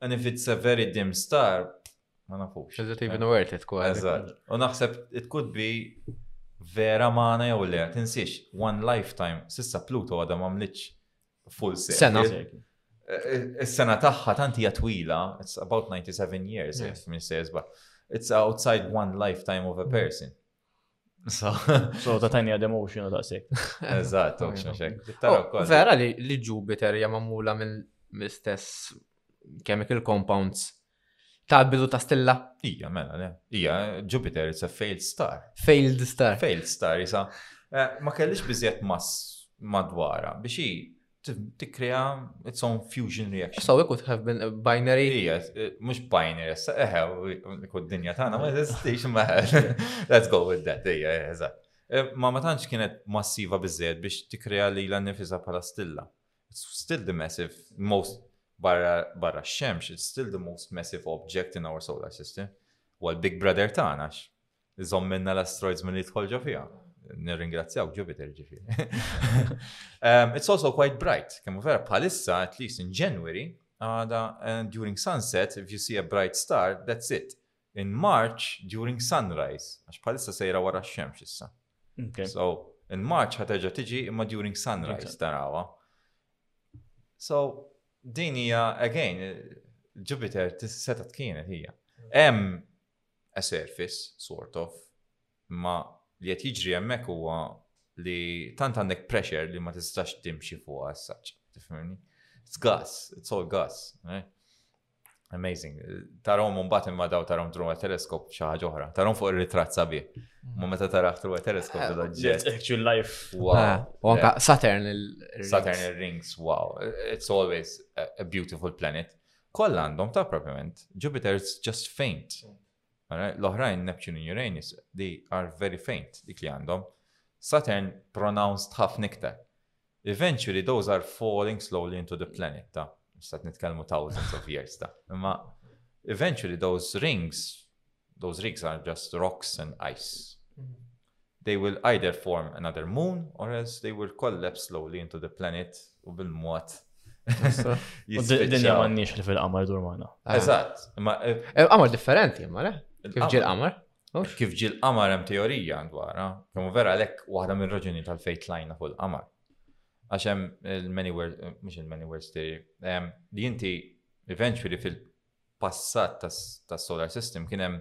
And if it's a very dim star, Ma nafux. Is it even worth it kwa? Eżatt. U naħseb it could be vera magħna jew le, tinsiex, one lifetime, sissa Pluto għadha ma mlitx full set. Sena. Is-sena eh, eh, tagħha tant hija twila, it's about 97 years, if min se It's outside one lifetime of a person. So, so ta' tajni għad emotional ta' sek. Eżatt, emotional xek. Oh, vera li Jupiter hija magħmula mill-istess chemical compounds Ta' bidu ta' stilla? Ija, mela, le. Ija, Jupiter, it's a failed star. Failed star. Failed star, jisa. Eh, ma kellix bizjet mas madwara biex hi tikkrea its own fusion reaction. So it could have been a binary. Ija, eh, mux binary, issa eħe, kod dinja tagħna ma jeżistix ma. Let's go with that, ija, eh, eżatt. Ma ma tantx kienet massiva biżejjed biex tikkrea li l-nifisa bħala stilla. It's still the massive most barra barra x-xemx, it's still the most massive object in our solar system. U l-Big Brother tagħna iżomm minna l-asteroids mill jidħol ġo fiha. Nirringrazzjawk Jupiter ġifi. Um, it's also quite bright. Kemm vera bħalissa, at least in January, għada, and during sunset, if you see a bright star, that's it. In March during sunrise, għax bħalissa sejra wara x-xemx issa. Okay. So, in March ħaterġa tiġi imma during sunrise tarawa. So, din hija again Jupiter seta' tkienet hija. Hemm a surface sort of ma li qed jiġri hemmhekk huwa li tant għandek pressure li ma tistax timxi fuqha as-saċ. Tifhimni? It's gas, it's all gas. Right? Amazing. Tarom mbagħad imma daw tarom through a telescope xi ħaġa oħra. Tarom fuq ir-ritratt sabi. Mm. Ma meta taraħ through a telescope eh, da ġġet. Actual life. Wow. Ah, u anka Saturn il-rings. Saturn il-rings, wow. It's always a beautiful planet. Kollha għandhom ta' propjament. Jupiter's just faint. L-oħrajn Neptune u Uranus, they are very faint dik li għandhom. Saturn pronounced half nikta. Eventually those are falling slowly into the planet ta' stat nitkellmu thousands of years ta' Ma, eventually those rings those rings are just rocks and ice. Mm-hmm. They will either form another moon or else they will collapse slowly into the planet u bil-mod. Dinja m'għandniex li fil-qamar dur magħna. Ah. Eżatt. Eh, eh, qamar differenti imma le? Kif ġiel qamar? Kif ġiel qamar hemm teorija dwar, ah. kemm vera lek waħda minn raġuni tal-fejt lajna fuq il-qamar. Għax hemm il-many words, eh, mhux il-many words theory, ehm, li inti eventually fil-passat tas-solar system kien hemm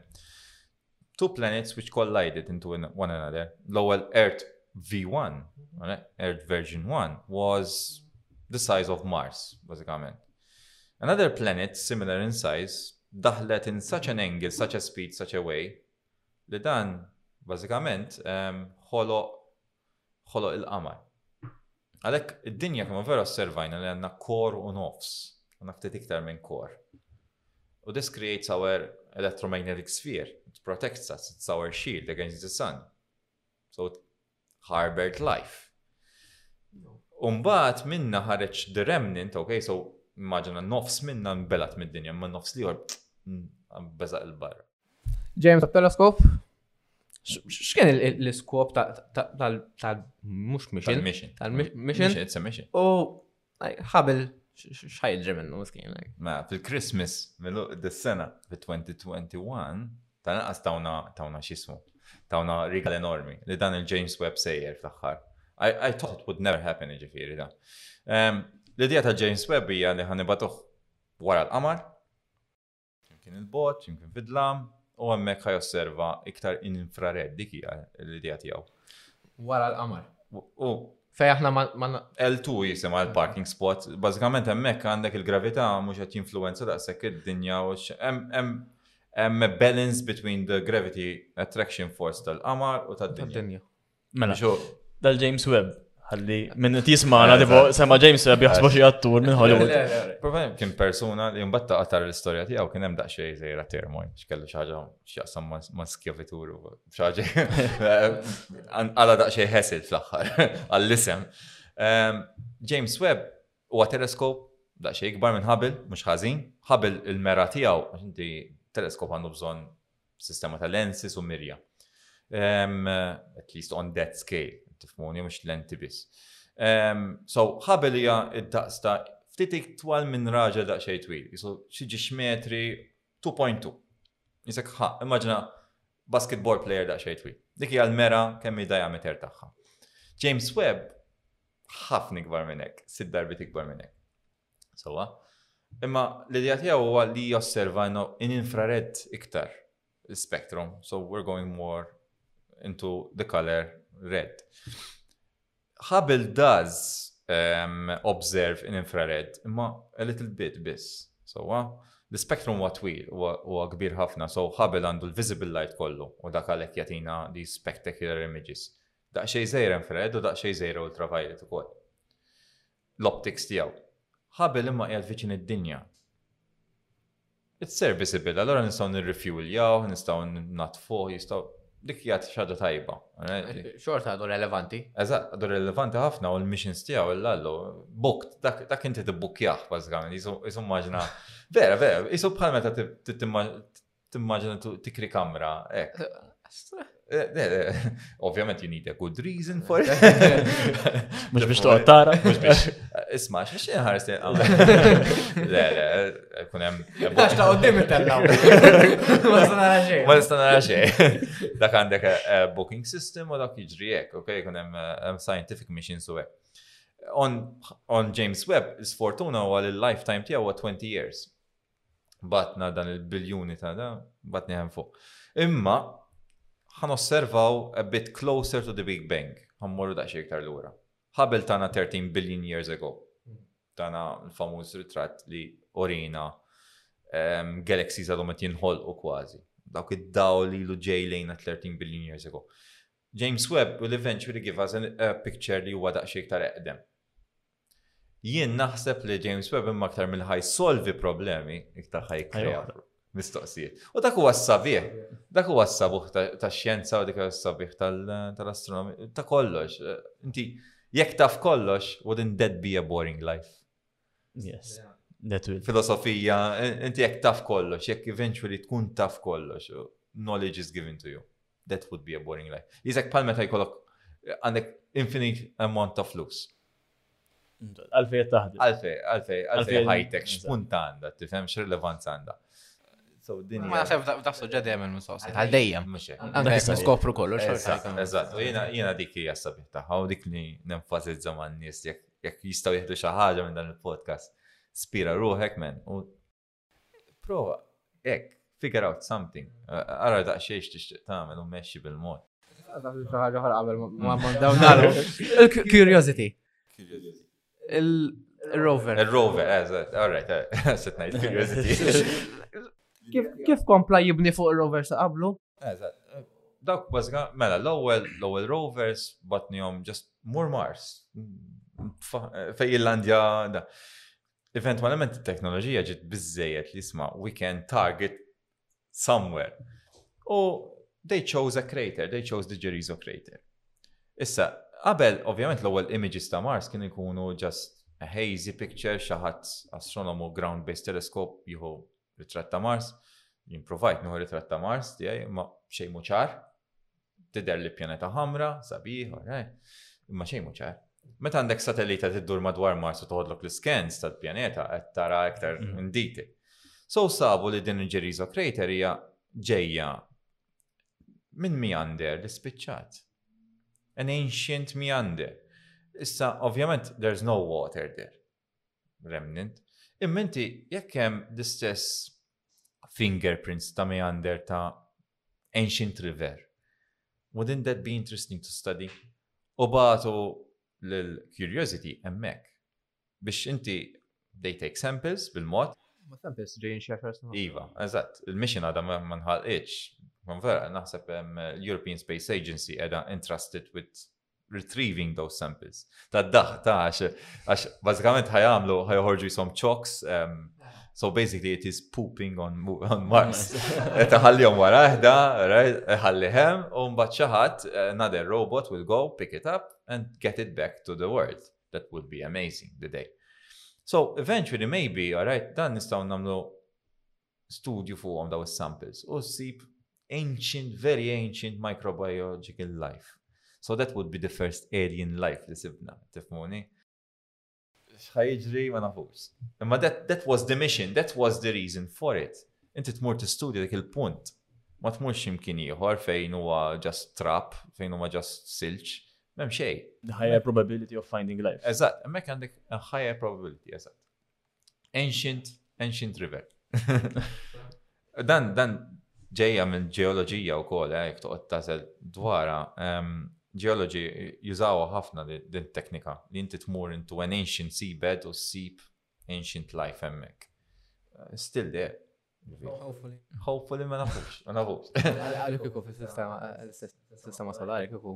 two planets which collided into one another. L-ewwel Earth V1, Earth version 1 was the size of Mars, basically. Another planet similar in size daħlet in such an angle, such a speed, such a way, li dan bażikament ħoloq ħoloq il-qamar. Għalhekk id-dinja kemm vera osservajna li għandna kor u nofs, għandna ftit iktar minn kor. U this creates our electromagnetic sphere, it protects us, it's our shield against the sun. So it harbored life. Umbat minna ħareċ the remnant, ok, so immaġina nofs minna nbelat mid-dinja, ma nofs liħor mm, bezaq il-barra. James of Telescope, x'kien l-iskop tal-mux mission? Tal-mission. Tal-mission. It's a mission. U ħabel xħajġi minnu, miskin. Ma, fil-Christmas, mill dis-sena, fil-2021, tal-naqas tawna tawna xismu, tawna rigal enormi, li dan il-James Webb sejjer fl-axħar. I thought it would never happen, ġifiri da. Ehm, l-idea ta' James Webb hija li ħanibatuħ wara l-qamar, Imkien il-bogħod, imkien fid-dlam, u hemmhekk ħa josserva iktar in infrared dik hija l-idea tiegħu. Wara l-qamar. U Fej aħna ma. L2 jisim għal parking spot, bażikament hemmhekk għandek il-gravità mhux qed jinfluwenza daqshekk id-dinja u hemm balance between the gravity attraction force tal-qamar u tad-dinja. Mela, dal-James Webb, ħalli minn tismana li fuq sema James Webb jaħsbu xi attur minn Hollywood. Problem kien persuna li mbagħad ta' qatar l-istorja tiegħu kien hemm daqsxejn żejra termoj, x'kellu xi ħaġa x'jaqsam ma' skjavituru xi għala daqsxejn ħesil fl-aħħar għall-isem. Ehm, James Webb huwa teleskop daqsxejn ikbar minn Hubble, mhux ħażin. Hubble il-mera tiegħu, inti teleskop għandu bżonn b'sistema ta' lenses u mirja. Um, at least on that scale, tifmuni, mux lenti bis. Um, so, ħabel hija id-daqs ta' ftit iktwal minn raġel da' xej twil, jisu xieġi xmetri 2.2. Jisek ħa, immaġina basketball player da' xej twil. Dik hija l-mera kemm hi diameter tagħha. James Webb ħafna ikbar minn hekk, sid darbit ikbar minn hekk. Sewwa. Imma l-idea tiegħu huwa li josserva in infrared iktar l-spektrum, so we're going more into the color red. Hubble does um, observe in infrared, imma a little bit biss. So, uh, the spectrum huwa twil, huwa kbir ħafna, so Hubble għandu l-visible light kollu u dak għalhekk jagħtina di spectacular images. Daqsxejn żejra infrared u daqsxejn żejra ultraviolet ukoll. l-optics tiegħu. Hubble imma qiegħed viċin id-dinja. It's serviceable, allura nistgħu nirrifjuljawh, nistgħu natfuh, jistgħu dik hija xi ħaġa tajba. Xorta għadu relevanti. Eżatt, għadu relevanti ħafna u l-missions tiegħu l-allu. Booked, dak inti tibbukkjah bażikament, jisu maġna. Vera, vera, jisu bħal meta Timmaġina tikri kamra, ek. Ovvjament you need a good reason for it. Mux biex toqgħod tara, mux biex. Isma, xiex inħares li Le, le, kun hemm. Għax ta' qoddim it-tellaw. Ma nista' nara xejn. Ma nista' nara xejn. Dak għandek eh, booking system u dak jiġri hekk, ok, kun hemm eh, scientific machine su hekk. On James Webb, is-fortuna huwa li l-lifetime tiegħu huwa 20 years. batna dan il-biljuni ta' da, batni hemm fuq. Imma ħan osservaw a bit closer to the Big Bang, ħan morru daqsxejn iktar lura. Ħabel tana 13 billion years ago. Tana l-famuż ritratt li orina ehm, galaxies għadhom qed jinħolqu kważi. Dawk id-dawl li lu ġej lejna 13 billion years ago. James Webb will eventually give us a picture li huwa daqsxejn iktar eqdem. Jien naħseb li James Webb imma aktar mill ħaj solvi problemi iktar ħaj kreja mistoqsijiet. U dak huwa s-sabiħ, dak huwa s-sabuħ ta' xjenza u dik huwa s-sabiħ tal-astronomi, ta' kollox. Inti, jekk taf kollox, wouldn't that be a boring life? Yes. Filosofija, inti jekk taf kollox, jekk eventually tkun taf kollox, knowledge is given to you. That would be a boring life. Jizek pal meta jkollok għandek infinite amount ta' flus. Għalfej taħdem. Għalfej, għalfej, għalfej ħajtek, xpunta għanda, tifhem x'rilevanza għanda. So din. Ma nasib da suġġa dejjem il-mistoqsi. Għal dejjem. Għandek jista' skopru kollox. Eżatt, u jiena dik hija sabiħ tagħha u dik li nenfasizza man-nies jekk jistgħu jieħdu xi ħaġa minn dan il-podcast. Spira ruħek men u Prova, hekk, figure out something. Ara daqsxejn x'tixtieq tagħmel u mexxi bil-mod. Ħaġa ħara qabel ma dawn nagħlqu. Curiosity. Il-rover. Il-rover, eżatt, all right, set ngħid curiosity. Kif kompla jibni fuq il-rover sa qablu? Eżatt. Dawk bażga, mela l-ewwel l-ewwel rovers batnihom just mur Mars. Fej il-landja da. Eventwalment it-teknoloġija ġiet biżejjed li jisma' we can target somewhere. U they chose a crater, they chose the Gerizo crater. Issa, qabel, ovvjament l-ewwel images ta' Mars kien ikunu just a hazy picture, xaħat astronomu ground-based telescope jieħu Ritratt ta' Mars, jimprovajt nuħu ritratt ta' Mars tiegħi ma xejn mhu ċar. Tidher li pjaneta ħamra, sabiħ, orrejn, imma xejn mhu ċar. Meta għandek satellita tiddur madwar Mars u toħodlok l-iskens tal-pjaneta qed tara iktar mm-hmm. in detail. So sabu li din il-Ġerizo Crater hija ġejja minn meander li spiċċat. An ancient meander. Issa, ovvjament, there's no water there. remnant. Imma inti jekk hemm l-istess fingerprints ta' meander ta' ancient river, wouldn't that be interesting to study? U batu l-curiosity emmek biex inti they take samples bil-mod. Ma samples ġejjin xi Iva, eżatt, il-mission għadha ma nħalqitx. Ma vera, naħseb l-European Space Agency edha entrusted with retrieving those samples. Tad-daħ ta' għax bażikament ħajamlu ħajħorġu jisom chocks. Um, so basically it is pooping on, on Mars. Taħallihom wara eħda, ħallihem, u mbagħad xi ħadd eh, another robot will go pick it up and get it back to the world. That would be amazing the day. So eventually maybe, all right, dan nistgħu nagħmlu studju fuqhom daw is-samples u ssib ancient, very ancient microbiological life. So that would be the first alien life li sibna, tifmuni? ħajġri ma nafux. Imma that, that was the mission, that was the reason for it. Inti tmur tistudja dik il-punt. Ma tmurx imkien ieħor fejn huwa just trap, fejn huwa just silċ, m'hemm xejn. The higher probability of finding life. Eżatt, hemmhekk għandek a higher probability, eżatt. Ancient, ancient river. dan, dan ġeja minn ġeologija u kol, eh, jek toqgħod tażel dwara. Ġeologi jużawa ħafna din teknika li inti tmur intu an ancient seabed u sip ancient life hemmhekk. Eh, still there. Hopefully. Hopefully ma nafux, ma nafux. Għallu kiku fil-sistema eh, solari kiku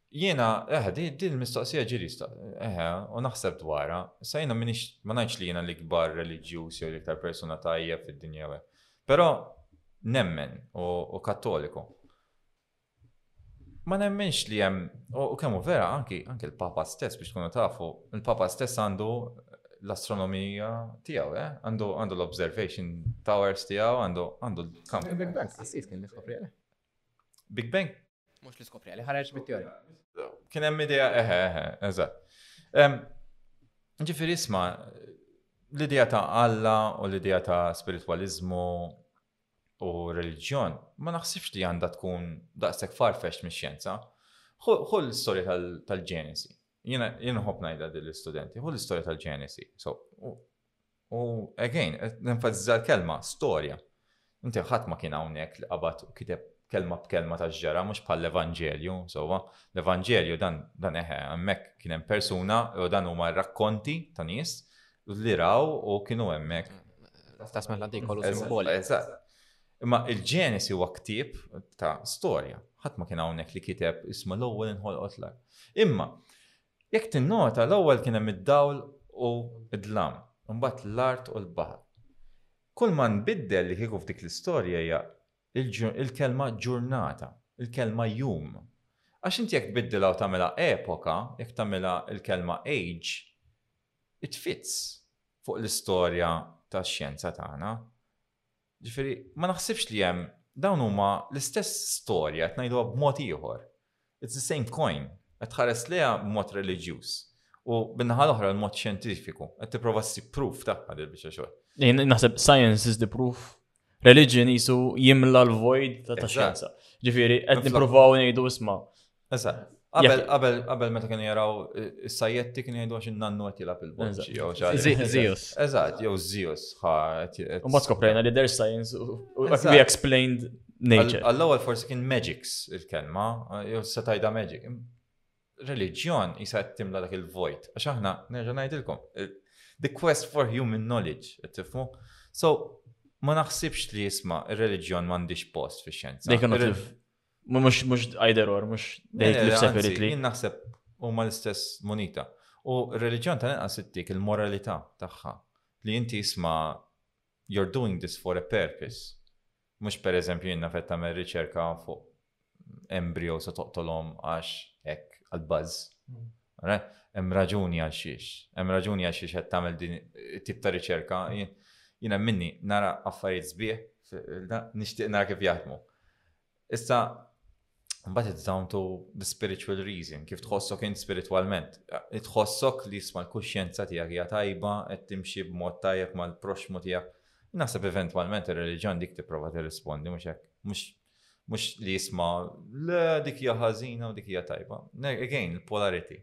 Jiena, eħe, di, di l-mistoqsija ġiri, eħe, u naħseb dwarha. Issa jiena minix, ma ngħidx li jiena l-ikbar reliġjuż jew l-iktar persuna tajja fid-dinja we. Però nemmen u, u kattoliku. Ma nemmenx li hemm, u kemm hu vera anki, anki l-Papa stess biex tkunu tafu, il-Papa stess għandu l-astronomija tiegħu, eh? għandu għandu l-observation towers tiegħu, għandu għandu l-kamp. Big Bang, kien li Big Bang Mhux li skoprija, li ħareġ bit-teorija. Kien hemm idea, eħe, eħe, eżatt. Ġifieri isma' l-idea ta' Alla u l-idea ta' spiritualizmu u reliġjon ma naħsibx li għandha tkun daqshekk farfex mix-xjenza. Hu l-istorja tal-Ġenesi. Jien nħobb ngħidha lill-istudenti, hu l-istorja tal-Ġenesi. So, U again, qed nenfasizza l-kelma storja. Inti ħadd ma kien hawnhekk li qabad u kiteb kelma b'kelma ta' ġara mhux bħall-Evanġelju, sewwa. L-Evanġelju dan dan eħe, hemmhekk kien hemm persuna u dan huma rakkonti ta' nies li raw u kienu hemmhekk. Tasmet l-għaddej kollu simboli. Imma il-ġenesi huwa ktieb ta' storja. Ħadd ma kien hawnhekk li kiteb isma' l-ewwel inħolqot l Imma Jekk tinnota, l-ewwel kien hemm id-dawl u d-dlam, imbagħad l-art u l-baħar. Kull ma nbiddel li kieku f'dik l-istorja hija l-kelma ġurnata, il-kelma jum. Għax int jekk tbiddilha u tagħmilha epoka, jekk tagħmilha l-kelma age, it-tfits fuq l-istorja tax-xjenza tagħna. Jiġifieri ma naħsibx li hemm, dawn huma l-istess storja qed ngħiduha b'mod ieħor. It's the same coin. Qed tħares lejha b'mod reliġjuż u bin-naħa l-oħra l-mod xjentifiku. Qed tipprova ssib proof tagħha dil biċċa xogħol. Jien naħseb science is the proof. Religion jisu jimla l-void ta' xjenza. Ġifieri qed nippruvaw ngħidu isma' Issa, qabel qabel qabel meta kienu jaraw is-sajjetti kienu jgħidu għax in-nannu qed jilgħab il-bonċi jew xi ħaġa. Zeus. Eżatt, jew Zeus ħa qed U ma skoprejna li there's science u u Eżatt. we explained nature. Għall-ewwel forsi kien magics il-kelma, jew se tajda magic. Reliġjon jisa qed timla dak il-vojt. Għax aħna nerġa' ngħidilkom, il- the quest for human knowledge, qed tifhmu? So, ma naħsibx li jisma' ir-reliġjon m'għandix post fix-xjenza. They cannot Ir- live. Mux, mux either or, mux they live separately. Jien naħseb u ma l-istess monita. U r-reliġjon ta' nqas ittik il-moralità tagħha li inti isma you're doing this for a purpose. Mux per eżempju jenna fet tamer riċerka fuq embrio se toqtolom għax ek għal-buzz. Mm. Ara, hemm raġuni għal xiex. Hemm raġuni għal xiex qed tagħmel din it-tip ta' riċerka. Jien hemm minni nara affarijiet sbieħ, nixtieq nara kif jaħdmu. Issa But it's down to the spiritual reason, kif tħossok int spiritualment. Tħossok li jisma l-kuxjenza tijak hija tajba, qed timxi b'mod tajjeb mal-proxmu tijak. Naħseb eventualment ir-reliġjon dik tipprova tirrispondi mhux hekk. Mhux Mhux li jisma' le dik hija ħażina u dik hija tajba. Again, il-polarity.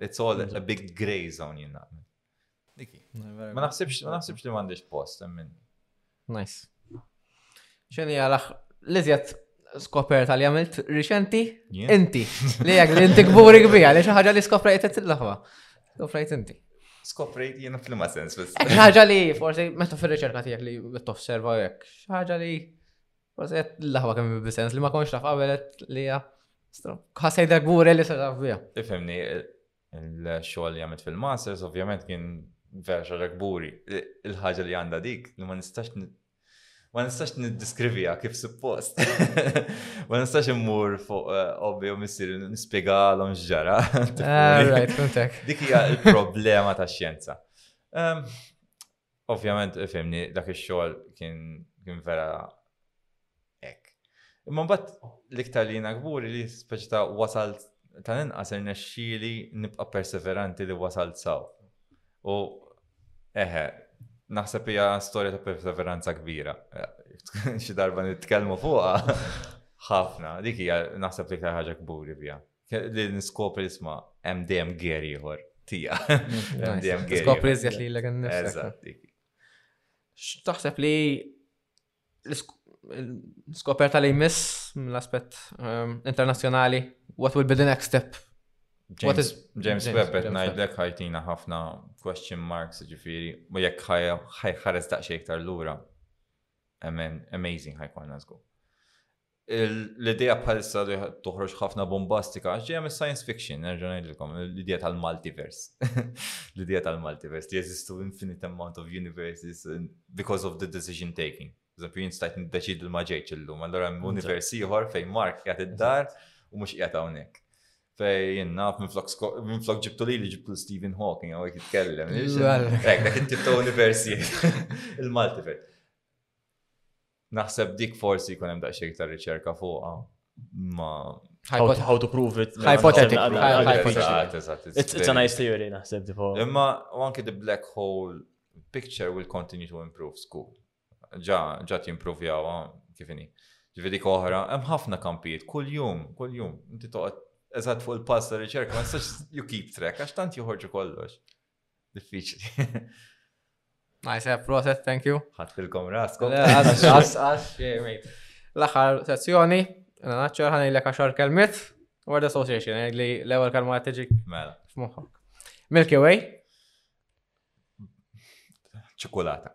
It's all a big grey zone jien naqbel. Diki. Ma naħsibx ma naħsibx li m'għandix post hemm minni. Nice. X'inhi għalax l-iżjed skoperta li għamilt riċenti? Inti. Li għag li inti kburi kbija, li xaħġa li skoprejt it-laħwa. Skoprejt inti. Skoprejt jena fl-ma sens. ħaġa li, forse, meta fil-riċerka tijak li t-osserva jek, ħaġa li Għazet l-laħwa kemm bisens li ma konx taf għabelet li ja. Għasaj da għure li sa taf bija. Tifemni, l-xogħol li għamilt fil-masters ovvjament kien vera xogħol kburi. Il-ħaġa li għandha dik li ma nistax ma nistax niddiskrivija kif suppost. ma nistax immur fuq eh, obbi u missir nispiegalhom x'ġara. Ah, dik hija l-problema tax-xjenza. Ehm, Ovvjament, fimni, dak ix-xogħol kien kien vera hekk. Imma mbagħad l-iktar li jiena kburi li speċi ta' wasalt tal-inqas irnexxieli nibqa' perseveranti li wasalt saw. U eħe, naħseb hija storja ta' perseveranza kbira. Xi darba nitkellmu fuqha ħafna, dik hija naħseb l-iktar ħaġa kburi fiha. Li niskopri isma' hemm dejjem ger ieħor tija. Skopri iżjed li l-għan nifsek. X'taħseb li l-skoperta li jmiss mill-aspett ehm, internazzjonali, what will be the next step? James, is, James, James Webb qed ngħidlek ħajtina ħafna question marks ġifieri, u jekk ħajħares daqsxejn iktar lura. Amen, amazing ħajkonna żgur. L-idea bħalissa li toħroġ ħafna bombastika, għax ġejja mis-science fiction, nerġa' ngħidilkom, l-idea tal-multiverse. L-idea tal-multiverse li jeżistu infinite amount of universes because of the decision taking. Eżempju, jien stajt niddeċid li ma ġejtx illum, allura hemm univers ieħor fejn Mark qiegħed id-dar u mhux qiegħed hawnhekk. Fej jien naf minn flok ġibtu li li ġibtu Stephen Hawking għawek jitkellem. Ek, dak it-tip ta' universi, il-multiverse. Naħseb dik forsi jkun hemm daqsxejn iktar riċerka fuqha. Ma How, to, how to prove it. Hypothetical. It's, it's a nice theory, naħseb tipo. Imma, u anki the black hole picture will continue to improve school. Ġa, ġa timprovjawa kifini. Ġvidi koħra, hemm ħafna kampijiet, kull jum, kull jum. Inti toqgħod eżatt fuq il-pass ta' riċerka, ma nistax you keep track, għax tant joħorġu kollox. Diffiċli. Nice, eh, proset, thank you. Ħattilkom raskom. Eh, L-aħħar sezzjoni, naċċar ħan il-lek għaxar kelmiet, word association, eh, li l-ewel kelma għat tiġi. Mela. F'moħħok. Milky Way. Ċikulata.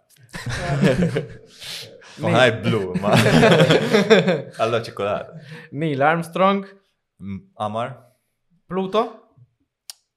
Maħaj blu, ma. Alla ċikulata. Neil Armstrong. Amar. Pluto.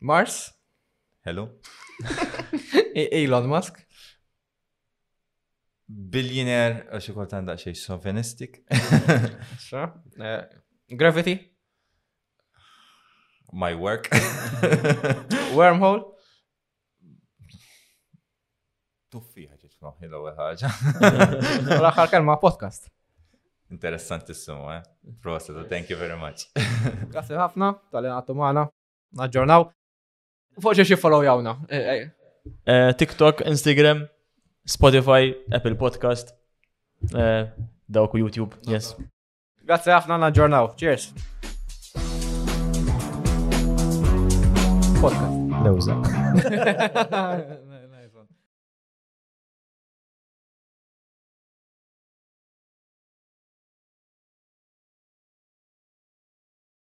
Mars? Hello? E- Elon Musk? Billionaire, għax ikort għandha xej sovenistic. Sa? Eh, Gravity? My work. Wormhole? Tuffi ħagġa f'moħħi l-ewwel ħaġa. L-aħħar kelma podcast. Interessantissimo, eh? Prosa, thank you very much. Grazie ħafna, tal-li għattu maħna, naġġornaw. Forse xie follow jawna. Eh, eh. Eh, TikTok, Instagram, Spotify, Apple Podcast, dawku YouTube, yes. Grazzi ħafna naġġornaw. Cheers. Podcast. Lewza.